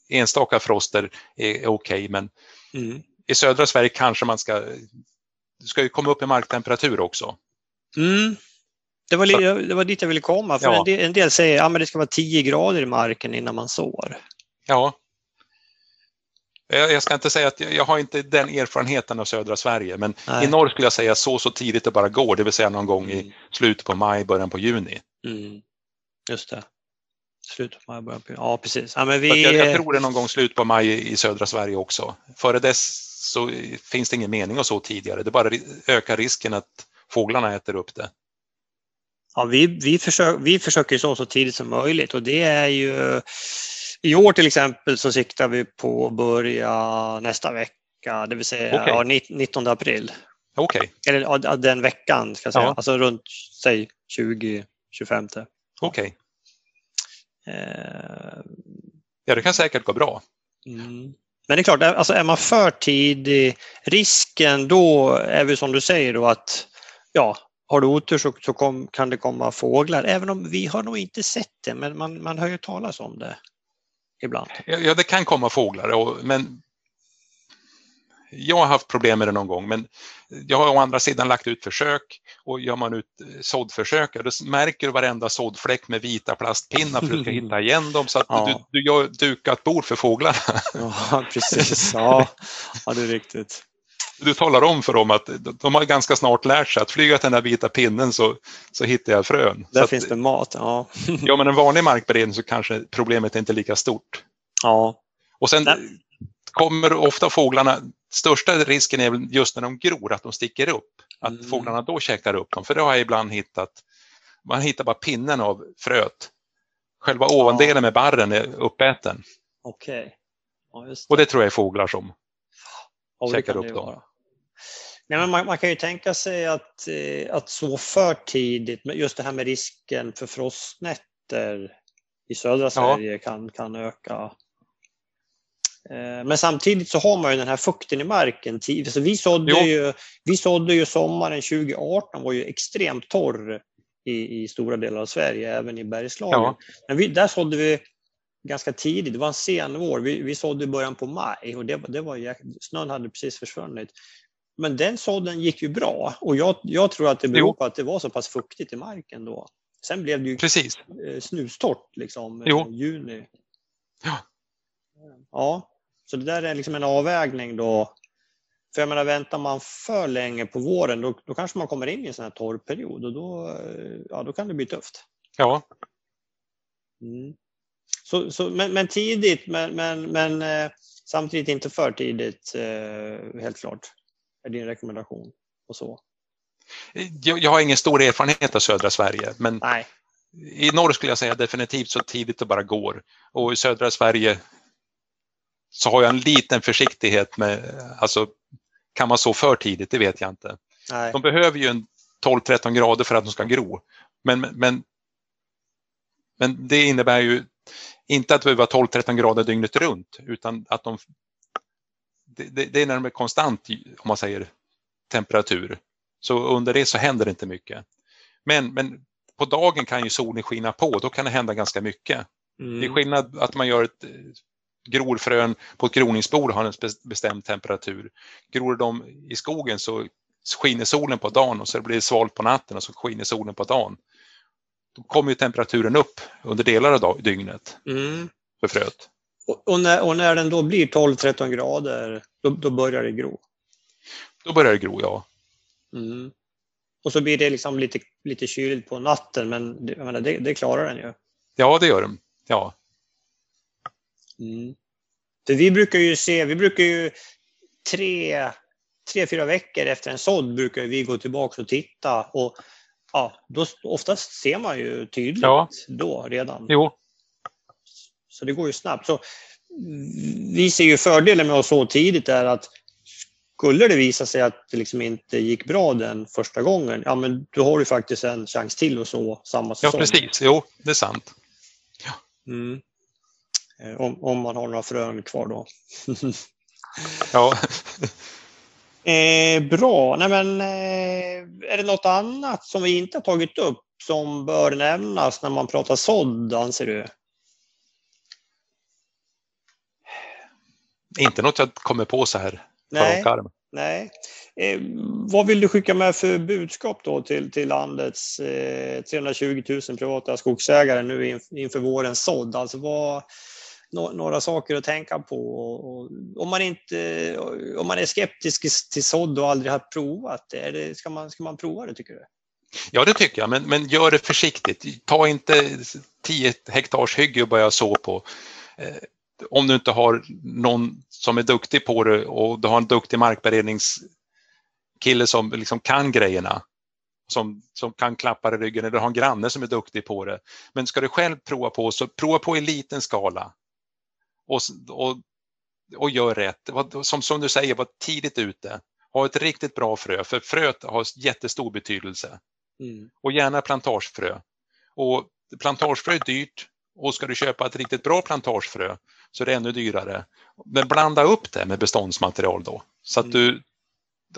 enstaka froster är, okej okay, men mm. i södra Sverige kanske man ska, det ska ju komma upp i marktemperatur också. Mm. Det, var, så, det var dit jag ville komma, för ja. en, del, en del säger att ja, det ska vara 10 grader i marken innan man sår. Ja, jag ska inte säga att jag har inte den erfarenheten av södra Sverige, men Nej. i norr skulle jag säga så så tidigt det bara går, det vill säga någon gång mm. i slutet på maj, början på juni. Mm. Just det. Slutet på maj, början på Ja, precis. Ja, men vi... jag, jag tror det är någon gång slut på maj i södra Sverige också. Före dess så finns det ingen mening att så tidigare. Det bara ökar risken att fåglarna äter upp det. Ja, vi, vi, försöker, vi försöker så så tidigt som möjligt och det är ju i år till exempel så siktar vi på att börja nästa vecka, det vill säga okay. ja, 19 april. Okej. Okay. Eller ja, den veckan, ska jag säga. Ja. alltså runt säg 20-25. Okej. Okay. Eh... Ja, det kan säkert gå bra. Mm. Men det är klart, alltså är man för tidig, risken då är väl som du säger då att ja, har du otur så, så kom, kan det komma fåglar, även om vi har nog inte sett det, men man, man hör ju talas om det ibland. Ja, det kan komma fåglar, och, men jag har haft problem med det någon gång, men jag har å andra sidan lagt ut försök och gör man ut såddförsök, då märker du varenda såddfläck med vita plastpinnar för att du ska hitta igen dem så att ja. du, du gör dukat bord för fåglarna. Ja, precis. Ja, ja det är riktigt. Du talar om för dem att de har ganska snart lärt sig att flyga till den där vita pinnen så, så hittar jag frön. Där så finns att, det mat, ja. ja, men en vanlig markberedning så kanske problemet är inte lika stort. Ja. Och sen Nej. kommer ofta fåglarna, största risken är just när de gror, att de sticker upp. Att mm. fåglarna då käkar upp dem, för det har jag ibland hittat. Man hittar bara pinnen av fröet. Själva ovandelen ja. med barren är uppäten. Okej. Okay. Ja, och det tror jag är fåglar som ja, käkar upp dem. Vara. Nej, men man, man, kan ju tänka sig att, eh, att så för tidigt, just det här med risken för frostnätter i södra Sverige ja. kan, kan öka. Eh, men samtidigt så har man ju den här fukten i marken. Så vi, sådde ju, vi sådde ju sommaren 2018 var ju extremt torr i, i stora delar av Sverige, även i Bergslagen. Ja. Men vi, där sådde vi ganska tidigt, det var en sen vår. Vi, vi sådde i början på maj och det, det var, snön hade precis försvunnit. Men den sådden gick ju bra och jag, jag tror att det beror på att det var så pass fuktigt i marken då. Sen blev det ju Precis. Eh, snustort liksom, jo. juni. Ja. ja, så det där är liksom en avvägning då. För jag menar, väntar man för länge på våren då, då kanske man kommer in i en sån här torrperiod och då, eh, ja, då kan det bli tufft. Ja. Mm. Så, så, men, men tidigt, men, men, men eh, samtidigt inte för tidigt, helt klart är din rekommendation och så? Jag, jag har ingen stor erfarenhet av södra Sverige, men Nej. i norr skulle jag säga definitivt så tidigt det bara går. Och i södra Sverige så har jag en liten försiktighet med, alltså kan man så för tidigt, det vet jag inte. Nej. De behöver ju en 12-13 grader för att de ska gro. Men, men, men det innebär ju inte att det behöver vara 12-13 grader dygnet runt, utan att de det, det, är när de är konstant, om man säger temperatur. Så under det så händer det inte mycket. Men, men på dagen kan ju solen skina på, då kan det hända ganska mycket. Mm. Det är skillnad att man gör ett grorfrön på ett groningsbord har en bestämd temperatur. Gror de i skogen så skiner solen på dagen och så blir det svalt på natten och så skiner solen på dagen. Då kommer ju temperaturen upp under delar av dygnet mm. för fröet. Och, när, och när den då blir 12-13 grader, då, då, börjar det gro? Då börjar det gro, ja. Mm. Och så blir det liksom lite, lite kyligt på natten, men jag menar, det, det klarar den ju. Ja, det gör den. Ja. Mm. För vi brukar ju se, vi brukar ju tre, tre, fyra veckor efter en sådd brukar vi gå tillbaka och titta. Och ja, då, oftast ser man ju tydligt ja. då redan. Jo. Så det går ju snabbt. Så vi ser ju fördelen med att så tidigt är att skulle det visa sig att det liksom inte gick bra den första gången, ja men då har du faktiskt en chans till att så samma säsong. Ja precis, jo det är sant. Ja. Mm. Eh, om, om man har några frön kvar då. ja. Eh, bra, Nej, men, eh, är det något annat som vi inte har tagit upp som bör nämnas när man pratar sådd anser du? Inte något jag kommer på så här Nej. Nej. Eh, vad vill du skicka med för budskap då till, till landets eh, 320 000 privata skogsägare nu in, inför vårens sådd? Alltså vad, no, några saker att tänka på. Och, om, man inte, om man är skeptisk till sådd och aldrig har provat det, är det ska, man, ska man prova det tycker du? Ja, det tycker jag, men, men gör det försiktigt. Ta inte 10 hektars hygge att börja så på. Eh, om du inte har någon som är duktig på det och du har en duktig markberedningskille som liksom kan grejerna, som, som kan klappa i ryggen eller har en granne som är duktig på det. Men ska du själv prova på så prova på i liten skala. Och, och, och gör rätt. Som, som du säger, var tidigt ute. Ha ett riktigt bra frö, för fröet har jättestor betydelse. Mm. Och gärna plantagefrö. Och plantagefrö är dyrt och ska du köpa ett riktigt bra plantagefrö så är det ännu dyrare. Men blanda upp det med beståndsmaterial då så att mm. du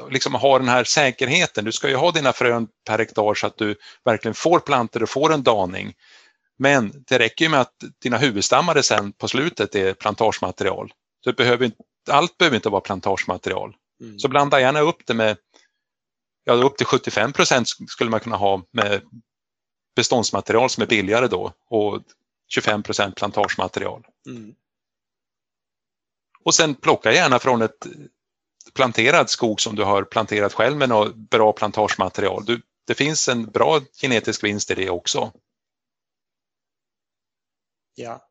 liksom har den här säkerheten. Du ska ju ha dina frön per hektar så att du verkligen får plantor och får en daning. Men det räcker ju med att dina huvudstammare sen på slutet är plantagematerial. Så behöver, allt behöver inte vara plantagematerial. Mm. Så blanda gärna upp det med ja, upp till 75 procent skulle man kunna ha med beståndsmaterial som är billigare då och 25 procent plantagematerial. Mm. Och sen plocka gärna från ett planterad skog som du har planterat själv med något bra plantagematerial. Du, det finns en bra genetisk vinst i det också. Ja,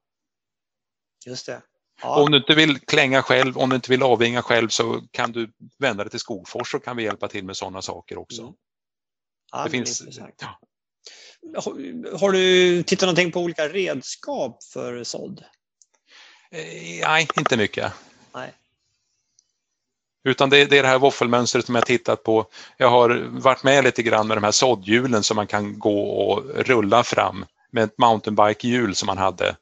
just det. Ja. Om du inte vill klänga själv, om du inte vill avvinga själv så kan du vända dig till Skogfors så kan vi hjälpa till med sådana saker också. Mm. Ja, det finns, ja. Har, du tittat någonting på olika redskap för sådd? Eh, nej, inte mycket. Nej. Utan det, det, är det här våffelmönstret som jag tittat på. Jag har varit med lite grann med de här såddhjulen som man kan gå och rulla fram med ett mountainbike-hjul som man hade.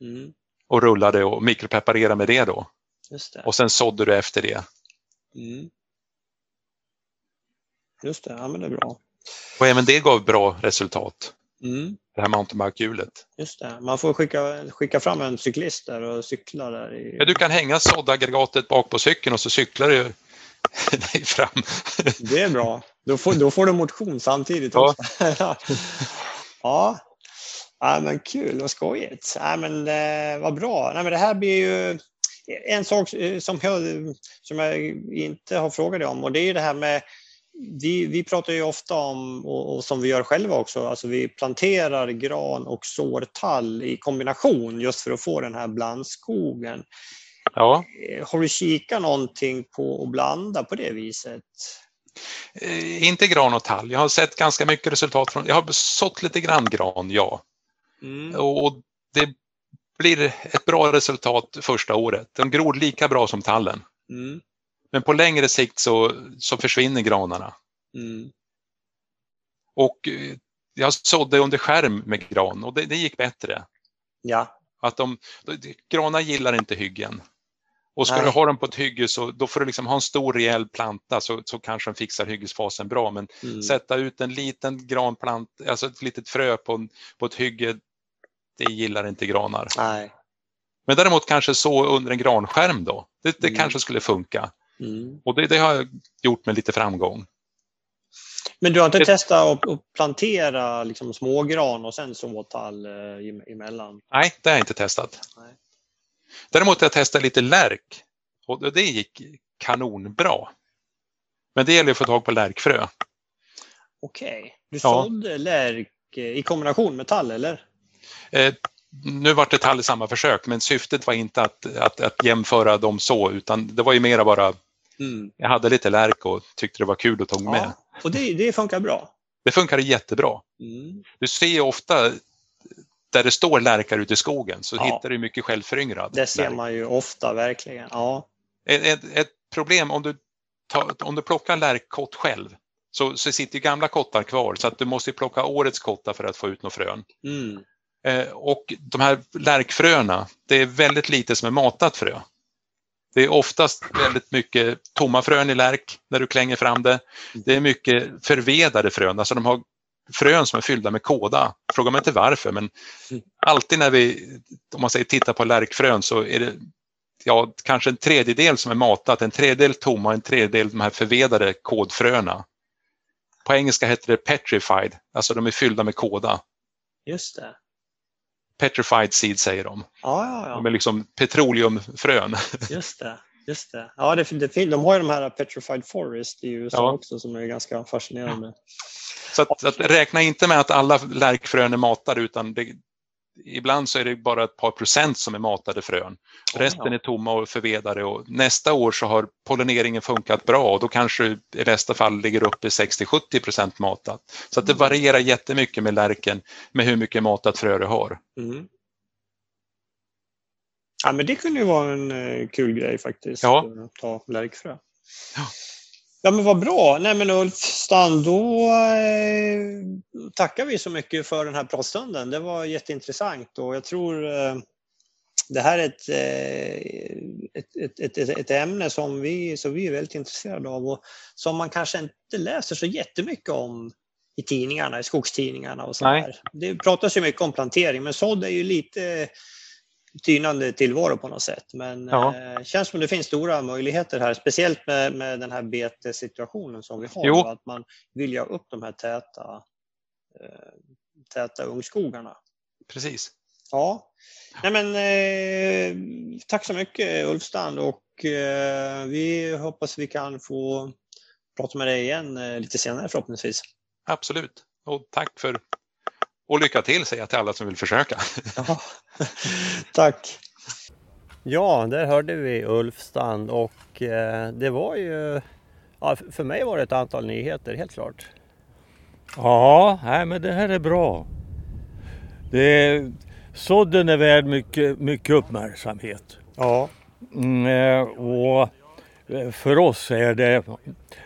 Mm. Och rullade och mikropreparerade med det då. Det. Och sen sådde du efter det. Mm. Just det, ja men det är bra. Och även det gav bra resultat. Mm. Det här mountainbike-hjulet. Just det, man får skicka, skicka fram en cyklist där och cykla där. I... Ja, du kan hänga såddaggregatet bak på cykeln och så cyklar du dig fram. Det är bra. Då får, då får du motion samtidigt ja. ja. Ja, men kul, vad skojigt. Ja, men, eh, vad bra. Nej, men det här blir ju en sak eh, som jag, som jag inte har frågat dig om och det är det här med vi, vi pratar ju ofta om, och, och, som vi gör själva också, alltså vi planterar gran och sår tall i kombination just för att få den här blandskogen. Ja. Eh, har du kikat någonting på att blanda på det viset? Eh, inte gran och tall. Jag har sett ganska mycket resultat från, jag har sått lite grann gran, ja. Mm. Och det blir ett bra resultat första året. De gror lika bra som tallen. Mm. Men på längre sikt så, så försvinner granarna. Mm. Och eh, jag sådde under skärm med gran och det, det gick bättre. Ja. Att de, granar gillar inte hyggen. Och ska Nej. du ha dem på ett hygge så då får du liksom ha en stor rejäl planta så, så kanske de fixar hyggesfasen bra. Men mm. sätta ut en liten granplant, alltså ett litet frö på, på ett hygge, det gillar inte granar. Nej. Men däremot kanske så under en granskärm då, det, det mm. kanske skulle funka. Mm. Och det, det, har jag gjort med lite framgång. Men du har inte det... testat att plantera liksom smågran och sen såtall eh, emellan? Nej, det har jag inte testat. Nej. Däremot har jag testat lite lärk och det gick kanonbra. Men det gäller att få tag på lärkfrö. Okej, okay. du ja. lärk eh, i kombination med tall eller? Eh, nu var det tall i samma försök men syftet var inte att, att, att jämföra dem så utan det var ju mera bara Mm. Jag hade lite lärk och tyckte det var kul att ta med. Ja, och det, det funkar bra? Det funkar jättebra. Mm. Du ser ofta där det står lärkar ute i skogen så ja. hittar du mycket självföryngrad. Det ser lärk. man ju ofta verkligen. Ja. Ett, ett, problem om du, tar, om du plockar lärkkott själv så, så sitter gamla kottar kvar så att du måste plocka årets kottar för att få ut några frön. Mm. Eh, och de här lärkfröna, det är väldigt lite som är matat frö. Det är oftast väldigt mycket tomma frön i lärk när du klänger fram det. Det är mycket förvedade frön, alltså de har frön som är fyllda med kåda. Fråga mig inte varför, men alltid när vi om man säger titta på lärkfrön så är det ja, kanske en tredjedel som är matat, en tredjedel tomma och en tredjedel de här förvedade kodfröna. På engelska heter det petrified, alltså de är fyllda med kåda. Just det. Petrified seed säger de. Ja, ja, ja. De är liksom petroleumfrön. Just det. Just det. Ja, det, det, de har ju de här Petrified Forest i USA ja. också som är ganska fascinerande. Så att, att, räkna inte med att alla lärkfrön är matade utan det, ibland så är det bara ett par procent som är matade frön. Resten är tomma och förvedade och nästa år så har pollineringen funkat bra och då kanske i nästa fall ligger uppe i 60-70 procent matat. Så att det Mm. varierar jättemycket med lärken med hur mycket matat frö du har. Mm. Ja, men det kunde ju vara en eh, kul grej faktiskt. Ja. att Ta lärkfrö. Ja. Ja men vad bra. Nej men Ulf Strand, då eh, tackar vi så mycket för den här pratstunden. Det var jätteintressant och jag tror eh, det här är ett, eh, ett, ett, ett, ett, ämne som vi, som vi är väldigt intresserade av och som man kanske inte läser så jättemycket om i tidningarna, i skogstidningarna och så där. Det pratas ju mycket om plantering men sådd är ju lite tynande tillvaro på något sätt. Men Ja. eh, känns som det finns stora möjligheter här, speciellt med, med den här betessituationen som vi har. Jo. Att man vill ha upp de här täta, eh, täta ungskogarna. Precis. Ja, Nej, men, eh, tack så mycket Ulf Strand och eh, vi hoppas vi kan få prata med dig igen eh, lite senare förhoppningsvis. Absolut. Och tack för och lycka till säger jag till alla som vill försöka. Ja. tack! Ja, där hörde vi Ulf Strand och eh, det var ju... Ja, för mig var det ett antal nyheter, helt klart. Ja, nej, men det här är bra. Det, sådden är värd mycket, mycket uppmärksamhet. Ja. Mm, eh, och eh, för oss är det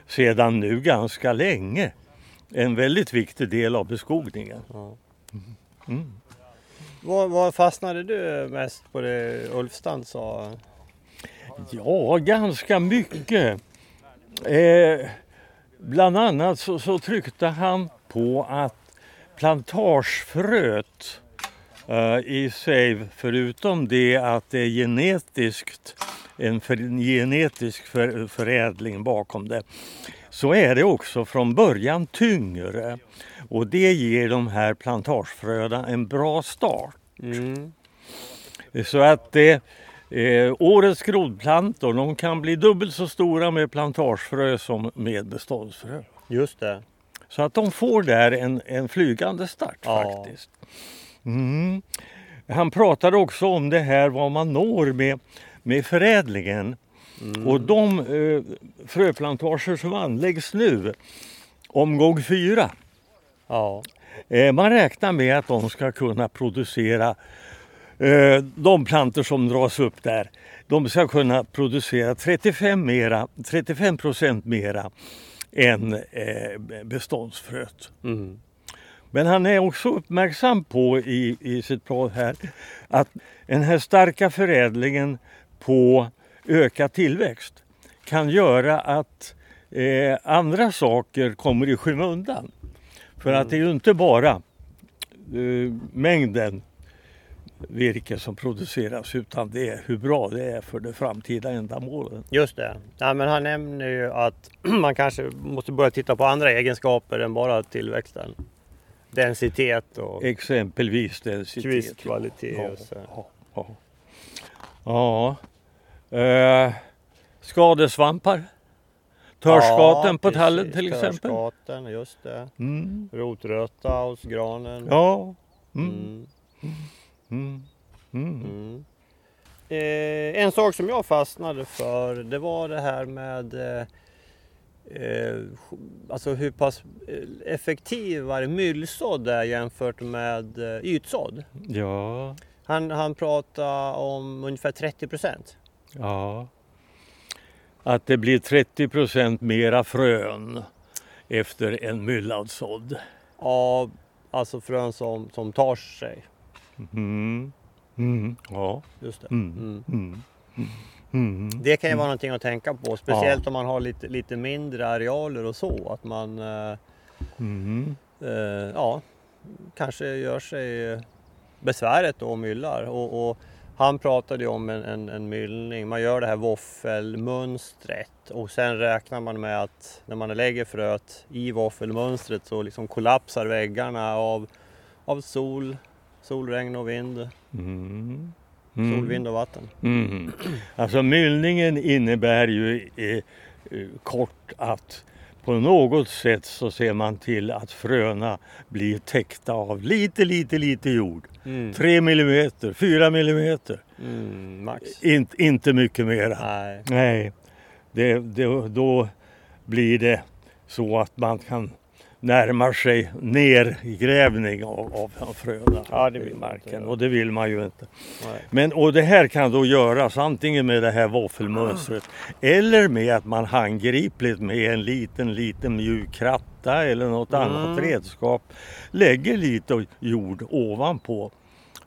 sedan nu ganska länge en väldigt viktig del av beskogningen. Mm. Vad, vad fastnade du mest på det Ulfstrand sa? Ja, ganska mycket. Eh, bland annat så, så tryckte han på att plantagefröet eh, i sig, förutom det att det är genetiskt, en för, genetisk för, förädling bakom det, så är det också från början tyngre. Och det ger de här plantagefröna en bra start. Mm. Så att det, eh, årets grodplantor de kan bli dubbelt så stora med plantagefrö som med beståndsfrö. Just det. Så att de får där en, en flygande start Ja. faktiskt. Mm. Han pratade också om det här vad man når med, med förädlingen. Och de eh, fröplantager som anläggs nu, omgång fyra, Ja. Eh, Man räknar med att de ska kunna producera eh, de plantor som dras upp där. De ska kunna producera 35, mera, 35 procent mera än eh, beståndsfröet. Mm. Men han är också uppmärksam på i, i sitt prat här att den här starka förädlingen på ökad tillväxt kan göra att eh, andra saker kommer i skymundan. För att det är ju inte bara eh, mängden virke som produceras utan det är hur bra det är för det framtida ändamålet. Just det. Ja, men han nämner ju att man kanske måste börja titta på andra egenskaper än bara tillväxten. Densitet och Exempelvis densitet. kvistkvalitet. Ja, och så. ja, ja. ja. Eh, skadesvampar. Törskaten Ja, på tallen till exempel. Törskaten, just det. Mm. Rotröta hos granen. Ja. Mm. Mm. Mm. Mm. Mm. Eh, en sak som jag fastnade för det var det här med eh, eh, alltså hur pass effektivare myllsådd är jämfört med eh, ytsådd. Ja. Han, han pratade om ungefär 30 procent. Ja. Att det blir 30 procent mera frön efter en myllad sådd. av alltså frön som, som tar sig. Mm. Mm. Ja. Just det. Mm. Mm. Mm. Det kan ju vara någonting att tänka på, speciellt om man har lite, lite mindre arealer och så. Att man eh, eh, ja, kanske gör sig besväret då och myllar. Och, och han pratade ju om en, en, en myllning, man gör det här våffelmönstret och sen räknar man med att när man lägger fröet i våffelmönstret så liksom kollapsar väggarna av, av sol, solregn och vind, Mm. sol, vind och vatten. Mm. Alltså myllningen innebär ju eh, eh, kort att på något sätt så ser man till att fröna blir täckta av lite, lite, lite jord. Mm. 3 millimeter, 4 millimeter. Mm, max. In, inte mycket mera. Nej. Nej, det, det, då blir det så att man kan närma sig nergrävning av, av fröna Ja, det vill i marken inte. och det vill man ju inte. Nej. Men, och det här kan då göras antingen med det här våffelmönstret eller med att man handgripligt med en liten, liten mjuk kratta eller något Mm. annat redskap lägger lite jord ovanpå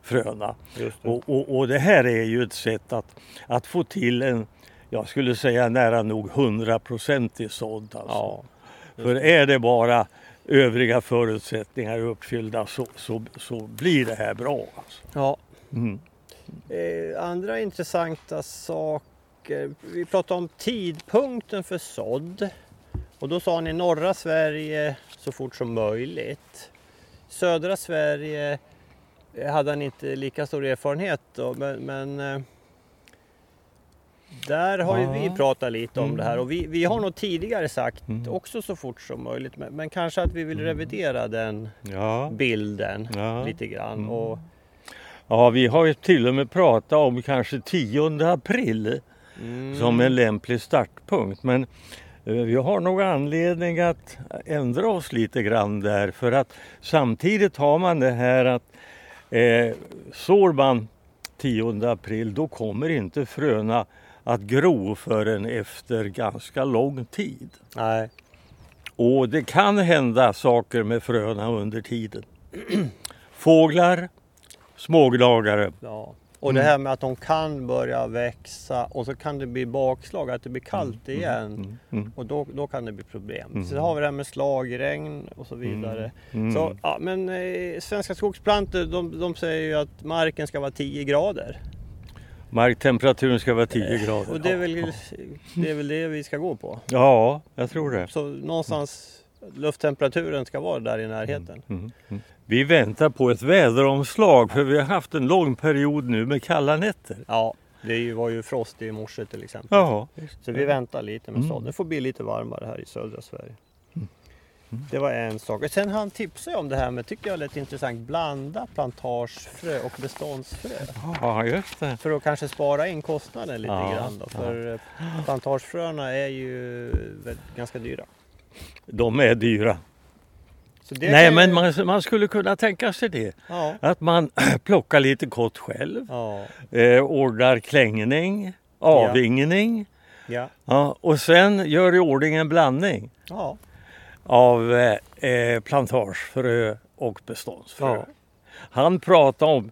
fröna. Det. Och, och, och det här är ju ett sätt att, att få till en, jag skulle säga nära nog hundraprocentig sådd. Alltså. Ja. För är det bara övriga förutsättningar uppfyllda så, så, så blir det här bra. Alltså. ja. Mm. Eh, andra intressanta saker. Vi pratade om tidpunkten för sådd. Och då sa ni norra Sverige så fort som möjligt. Södra Sverige eh, hade han inte lika stor erfarenhet då, men, men eh, där har ju vi pratat lite om Mm. det här och vi, vi har nog tidigare sagt Mm. också så fort som möjligt men, men kanske att vi vill revidera den Ja. bilden Ja. lite grann. Mm. Och, ja, vi har ju till och med pratat om kanske 10 april mm, som en lämplig startpunkt. Men eh, vi har nog anledning att ändra oss lite grann där för att samtidigt har man det här att eh, sår man 10 april då kommer inte fröna att gro förrän efter ganska lång tid. Nej. Och det kan hända saker med fröna under tiden. Fåglar, smågnagare. Ja. Och Mm. det här med att de kan börja växa och så kan det bli bakslag, att det blir kallt igen. Mm, mm, Och då, då kan det bli problem. Mm. Sen har vi det här med slagregn och så vidare. mm. Så, ja, men eh, Svenska skogsplantor de, de säger ju att marken ska vara 10 grader. Marktemperaturen ska vara 10 grader. Och det är, väl, det är väl det vi ska gå på. Ja, jag tror det. Så någonstans lufttemperaturen ska vara där i närheten. Mm, mm. Vi väntar på ett väderomslag för vi har haft en lång period nu med kalla nätter. Ja, det var ju frost i morse till exempel. Ja, Så vi väntar lite med Mm. sådd. Det får bli lite varmare här i södra Sverige. Det var en sak. Och Sen han tipsade om det här med, tycker jag lät intressant, blanda plantagefrö och beståndsfrö. ja just det. För att kanske spara in kostnaden lite Ja, grann då. För ja. plantagefröna är ju ganska dyra. De är dyra. Nej kan men ju- man, man skulle kunna tänka sig det. Ja. Att man plockar lite kott själv. Ja. Eh, ordnar klängning, avvingning. Ja. Ja, och sen gör i ordning en blandning Ja. Av eh, eh, plantagefrö och beståndsfrö. Ja. Han pratar om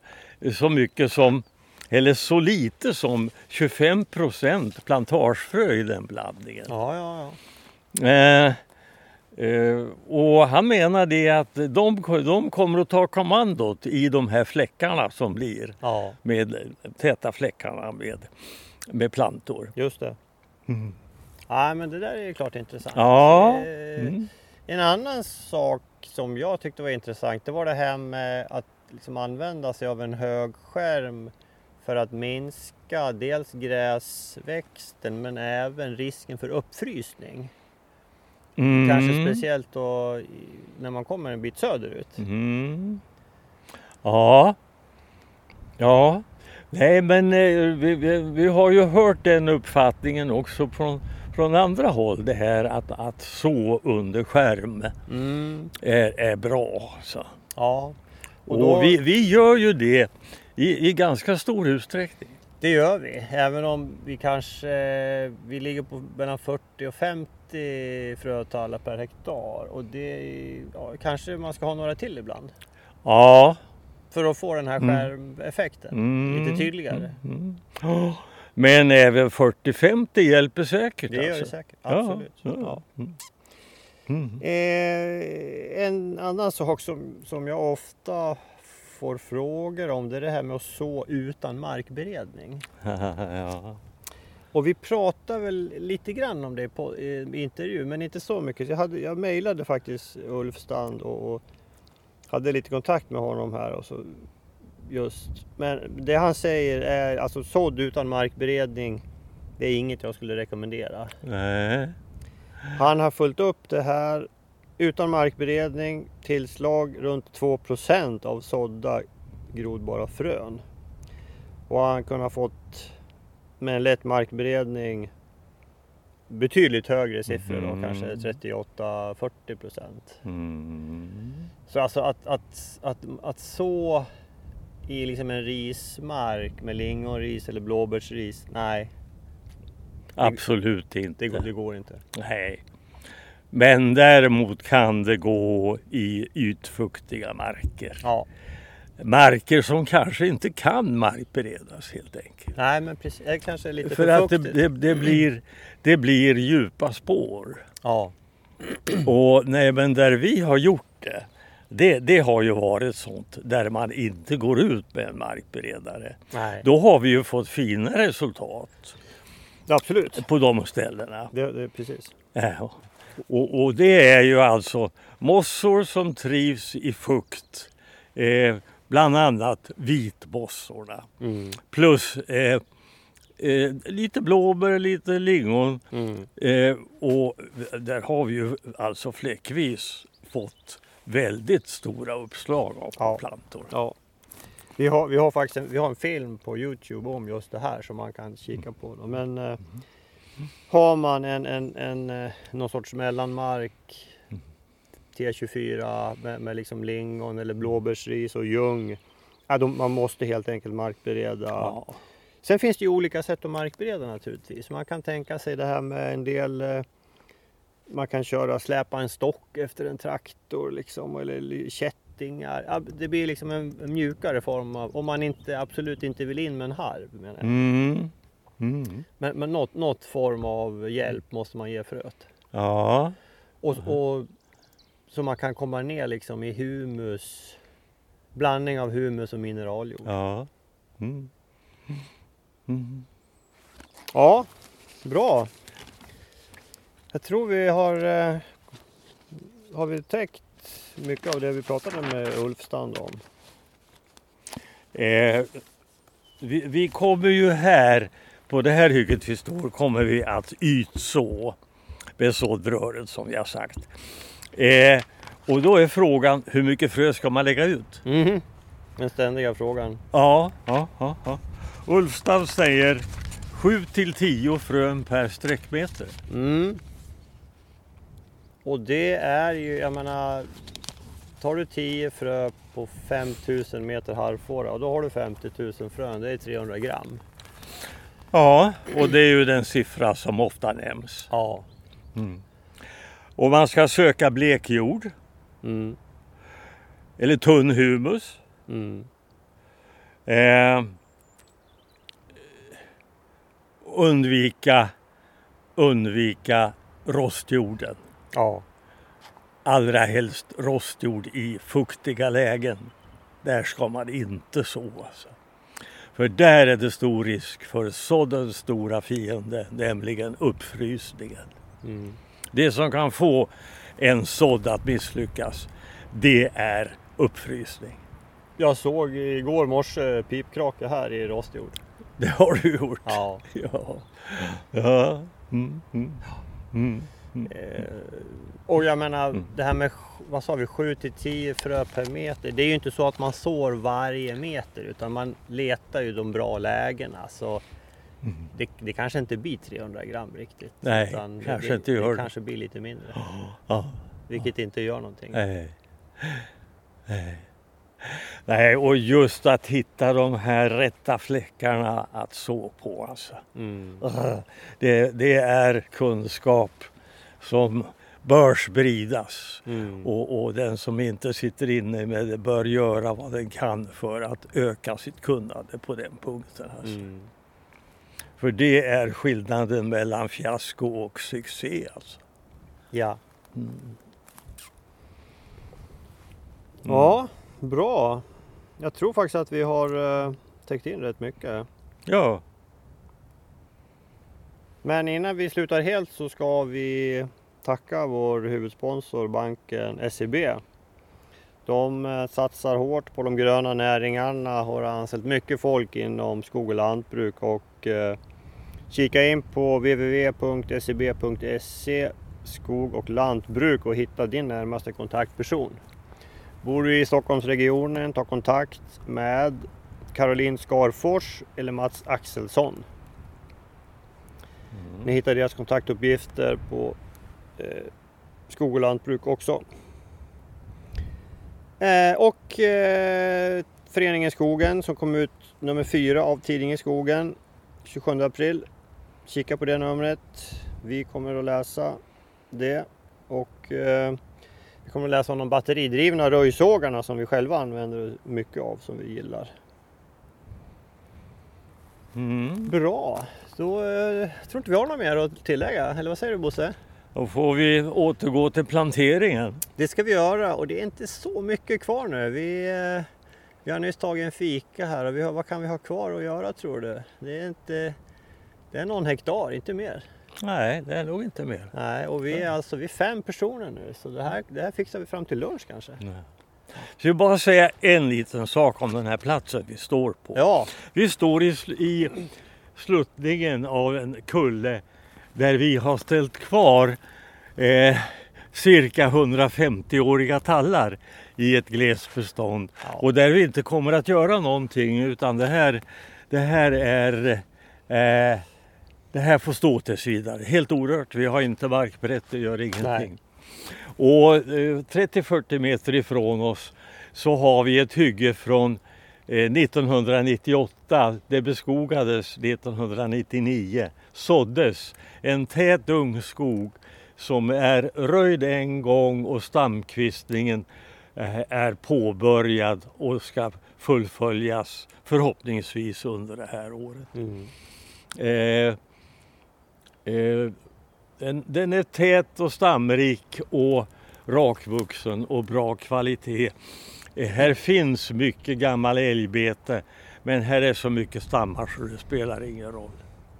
så mycket som, eller så lite som 25 procent plantagefrö i den blandningen. Ja, ja, ja. Eh, eh, och han menar det att de, de kommer att ta kommandot i de här fläckarna som blir Ja, med täta fläckarna med, med plantor. just det. Mm. Ja, men det där är ju klart intressant. Ja. Eh, Mm. En annan sak som jag tyckte var intressant det var det här med att liksom använda sig av en hög skärm för att minska dels gräsväxten men även risken för uppfrysning. Mm. Kanske speciellt då när man kommer en bit söderut. Mm. Ja. Ja. Nej men eh, vi, vi, vi har ju hört den uppfattningen också från, från andra håll. Det här att, att så under skärm Mm. är, är bra. Så. Ja, Och, och då, vi, vi gör ju det i, i ganska stor utsträckning. det gör vi. Även om vi kanske vi ligger på mellan 40 och 50 frötallar per hektar. Och det ja, kanske man ska ha några till ibland. Ja. För att få den här Mm. skärmeffekten Mm. lite tydligare. Mm. Ja. Men även 40-50 hjälper säkert. Det gör det alltså. säkert. Ja, Absolut. ja. Ja. Mm. Mm. Eh, en annan sak som, som jag ofta får frågor om det är det här med att så utan markberedning. ja. Och vi pratar väl lite grann om det på, i i intervju men inte så mycket. Jag, hade, jag mejlade faktiskt Ulf Stand och, och hade lite kontakt med honom här. Och så just. Men det han säger är alltså sådd utan markberedning. Det är inget jag skulle rekommendera. Nej. Han har följt upp det här utan markberedning, tillslag runt 2% av sådda grodbara frön. Och han kunde ha fått med en lätt markberedning betydligt högre siffror då, Mm. kanske 38-40 procent. Mm. Så alltså att, att, att, att så i liksom en rismark med lingonris eller blåbärsris, nej Absolut det, inte. går- det går inte. Nej. Men däremot kan det gå i ytfuktiga marker. Ja, Marker som kanske inte kan markberedas helt enkelt. nej men precis, det kanske är lite För för, att det, det, det, blir, det blir djupa spår. Ja, Och nej, men där vi har gjort det, det, det har ju varit sånt där man inte går ut med en markberedare. nej. Då har vi ju fått fina resultat Absolut. på de ställena. Det, det, precis. Ja. Och, och det är ju alltså mossor som trivs i fukt. Eh, bland annat vitmossorna. Mm. Plus eh, eh, lite blåbär, lite lingon. Mm. Eh, och där har vi ju alltså fläckvis fått väldigt stora uppslag av Ja. plantor. Ja. Vi har, vi har faktiskt en, vi har en film på Youtube om just det här som man kan kika på. Då. Men eh, har man en, en, en, eh, någon sorts mellanmark T24 med, med liksom lingon eller blåbärsris och ljung. Ja, de, man måste helt enkelt markbereda. Ja. Sen finns det ju olika sätt att markbereda naturligtvis. Man kan tänka sig det här med en del eh, man kan köra, släpa en stock efter en traktor liksom, eller kättingar. Det blir liksom en en mjukare form av, om man inte, absolut inte vill in med en harv. Menar jag. Mm. Mm. Men, men något, något form av hjälp måste man ge fröet. Ja. Och, och, så man kan komma ner liksom i humus, blandning av humus och mineraljord. Ja. Mm. Mm. Ja, bra. Jag tror vi har, eh, har vi täckt mycket av det vi pratade med Ulf Stand om. Eh, vi, vi kommer ju här, på det här hygget vi står, kommer vi att ytså med såddröret som vi har sagt. Eh, och då är frågan, hur mycket frö ska man lägga ut? Mhm. Den ständiga frågan. Ja, ja, ja. ja. Ulfstad säger 7 till 10 frön per sträckmeter. Mm. Och det är ju, jag menar, tar du 10 frö på 5000 meter harvfåra och då har du 50 000 frön, det är 300 gram. Ja, och det är ju den siffra som ofta nämns. Ja. Och man ska söka blekjord Mm. eller tunn humus. Mm. Eh, undvika, undvika rostjorden. Ja. Allra helst rostjord i fuktiga lägen. Där ska man inte så. Alltså. För där är det stor risk för såddens stora fiende, nämligen uppfrysningen. Mm. Det som kan få en sådd att misslyckas, det är uppfrysning. Jag såg igår morse pipkrake här i rostjord. Det har du gjort. Ja. Ja. ja. Mm, mm, mm. Eh, och jag menar Mm. det här med, vad sa vi, 7 till 10 frö per meter. Det är ju inte så att man sår varje meter utan man letar ju de bra lägena. Så det, det kanske inte blir 300 gram riktigt. Nej, kanske det, inte gör det. kanske blir lite mindre. Ja. Vilket inte gör någonting. Nej. Nej. Nej, och just att hitta de här rätta fläckarna att så på alltså. Mm. Det, det är kunskap som bör spridas. Mm. Och, och den som inte sitter inne med det bör göra vad den kan för att öka sitt kunnande på den punkten. Alltså. Mm. För det är skillnaden mellan fiasko och succé. Alltså. Ja. Mm. ja, bra. Jag tror faktiskt att vi har eh, täckt in rätt mycket. Ja, men innan vi slutar helt så ska vi tacka vår huvudsponsor banken SEB. De eh, satsar hårt på de gröna näringarna, har anställt mycket folk inom skog och lantbruk och eh, kika in på www.seb.se skog och lantbruk och hitta din närmaste kontaktperson. Bor du i Stockholmsregionen, ta kontakt med Caroline Skarfors eller Mats Axelsson. Mm. Ni hittar deras kontaktuppgifter på eh, Skog och lantbruk också. Eh, och eh, Föreningen Skogen som kom ut nummer fyra av tidningen Skogen 27 april. Kika på det numret. Vi kommer att läsa det och eh, vi kommer att läsa om de batteridrivna röjsågarna som vi själva använder mycket av som vi gillar. Mm. Bra, då eh, tror inte vi har något mer att tillägga. Eller vad säger du Bosse? Då får vi återgå till planteringen. Det ska vi göra och det är inte så mycket kvar nu. Vi, eh, vi har nyss tagit en fika här och vi har, vad kan vi ha kvar att göra tror du? Det är, inte, det är någon hektar, inte mer. Nej, det är nog inte mer. Nej, och vi är alltså vi är fem personer nu så det här, det här fixar vi fram till lunch kanske. Nej. Så jag vill bara säga en liten sak om den här platsen vi står på. Ja, Vi står i, i sluttningen av en kulle där vi har ställt kvar eh, cirka 150-åriga tallar i ett glesbestånd. Ja. Och där vi inte kommer att göra någonting utan det här, det här är eh, det här får stå tills vidare. Helt orört. Vi har inte markbrett, det gör ingenting. Och eh, 30-40 meter ifrån oss så har vi ett hygge från 1998. Det beskogades 1999. Såddes en tät ung skog som är röjd en gång och stamkvistningen eh, är påbörjad och ska fullföljas förhoppningsvis under det här året. mm. Eh, eh, den, den är tät och stamrik och rakvuxen och bra kvalitet. Här finns mycket gammal älgbete men här är så mycket stammar så det spelar ingen roll.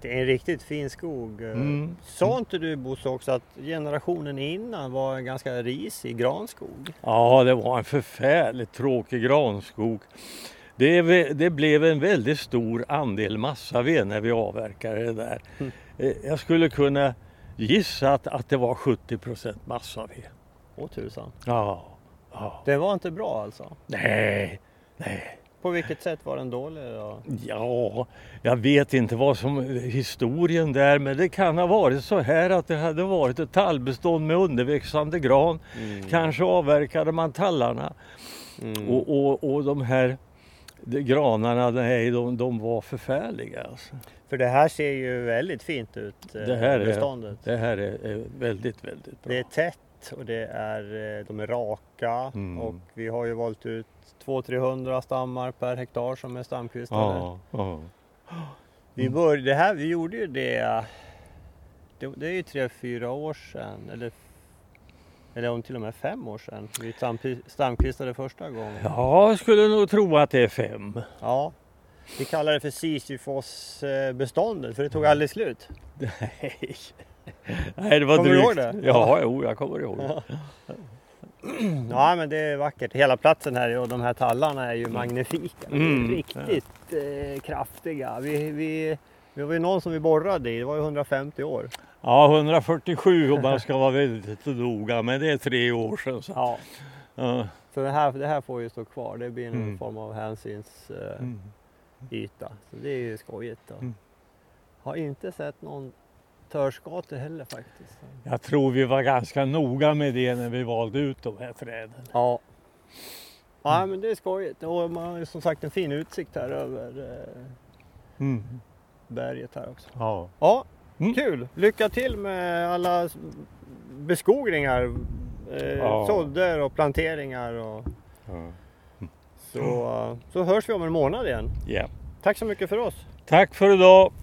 det är en riktigt fin skog. Mm. Sa inte du Bosse också att generationen innan var en ganska risig granskog? Ja, det var en förfärligt tråkig granskog. Det, det blev en väldigt stor andel massaved när vi avverkade det där. Mm. Eh, Jag skulle kunna gissa att, att det var 70 procent massaved. Åh tusan. Ja, ja. Det var inte bra alltså? Nej, nej. På vilket sätt var den dålig då? Ja, jag vet inte vad som historien där men det kan ha varit så här att det hade varit ett tallbestånd med underväxande gran. Mm. Kanske avverkade man tallarna Mm. och, och, och de här de granarna, nej, de, de var förfärliga. Alltså. För det här ser ju väldigt fint ut, eh, Det här är- beståndet. Det här är, är väldigt, väldigt bra. Det är tätt och det är, eh, de är raka Mm. och vi har ju valt ut 200-300 stammar per hektar som är stamkvistade. Ja, ja. Vi, bör, det här, vi gjorde ju det, det, det är ju tre, fyra år sedan eller, eller om till och med fem år sedan vi stam, stamkvistade första gången. ja, jag skulle nog tro att det är fem. Ja. Vi kallar det för Sisyfos-beståndet för det tog aldrig slut. Nej. Nej, det var Kommer du drygt. ihåg det? Ja, jo, jag kommer ihåg det. Ja men det är vackert. Hela platsen här och de här tallarna är ju magnifika. De är Mm. Riktigt eh, kraftiga. Vi, vi, vi var ju någon som vi borrade i, det var ju 150 år. Ja, 147 om man ska vara väldigt noga, men det är tre år sedan. Så. Ja. Ja. Så det här, det här får ju stå kvar. Det blir någon Mm. form av hänsynsyta. Mm. Så det är ju skojigt. Mm. Har inte sett någon törskate heller faktiskt. Jag tror vi var ganska noga med det när vi valde ut de här träden. Ja. Ja men det är skojigt. Och man har ju som sagt en fin utsikt här över eh, Mm. berget här också. Ja. Ja, Mm. kul! Lycka till med alla beskogningar, eh, Ja. sådder och planteringar. Och, så, så hörs vi om en månad igen. Ja. Tack så mycket för oss! Tack för idag!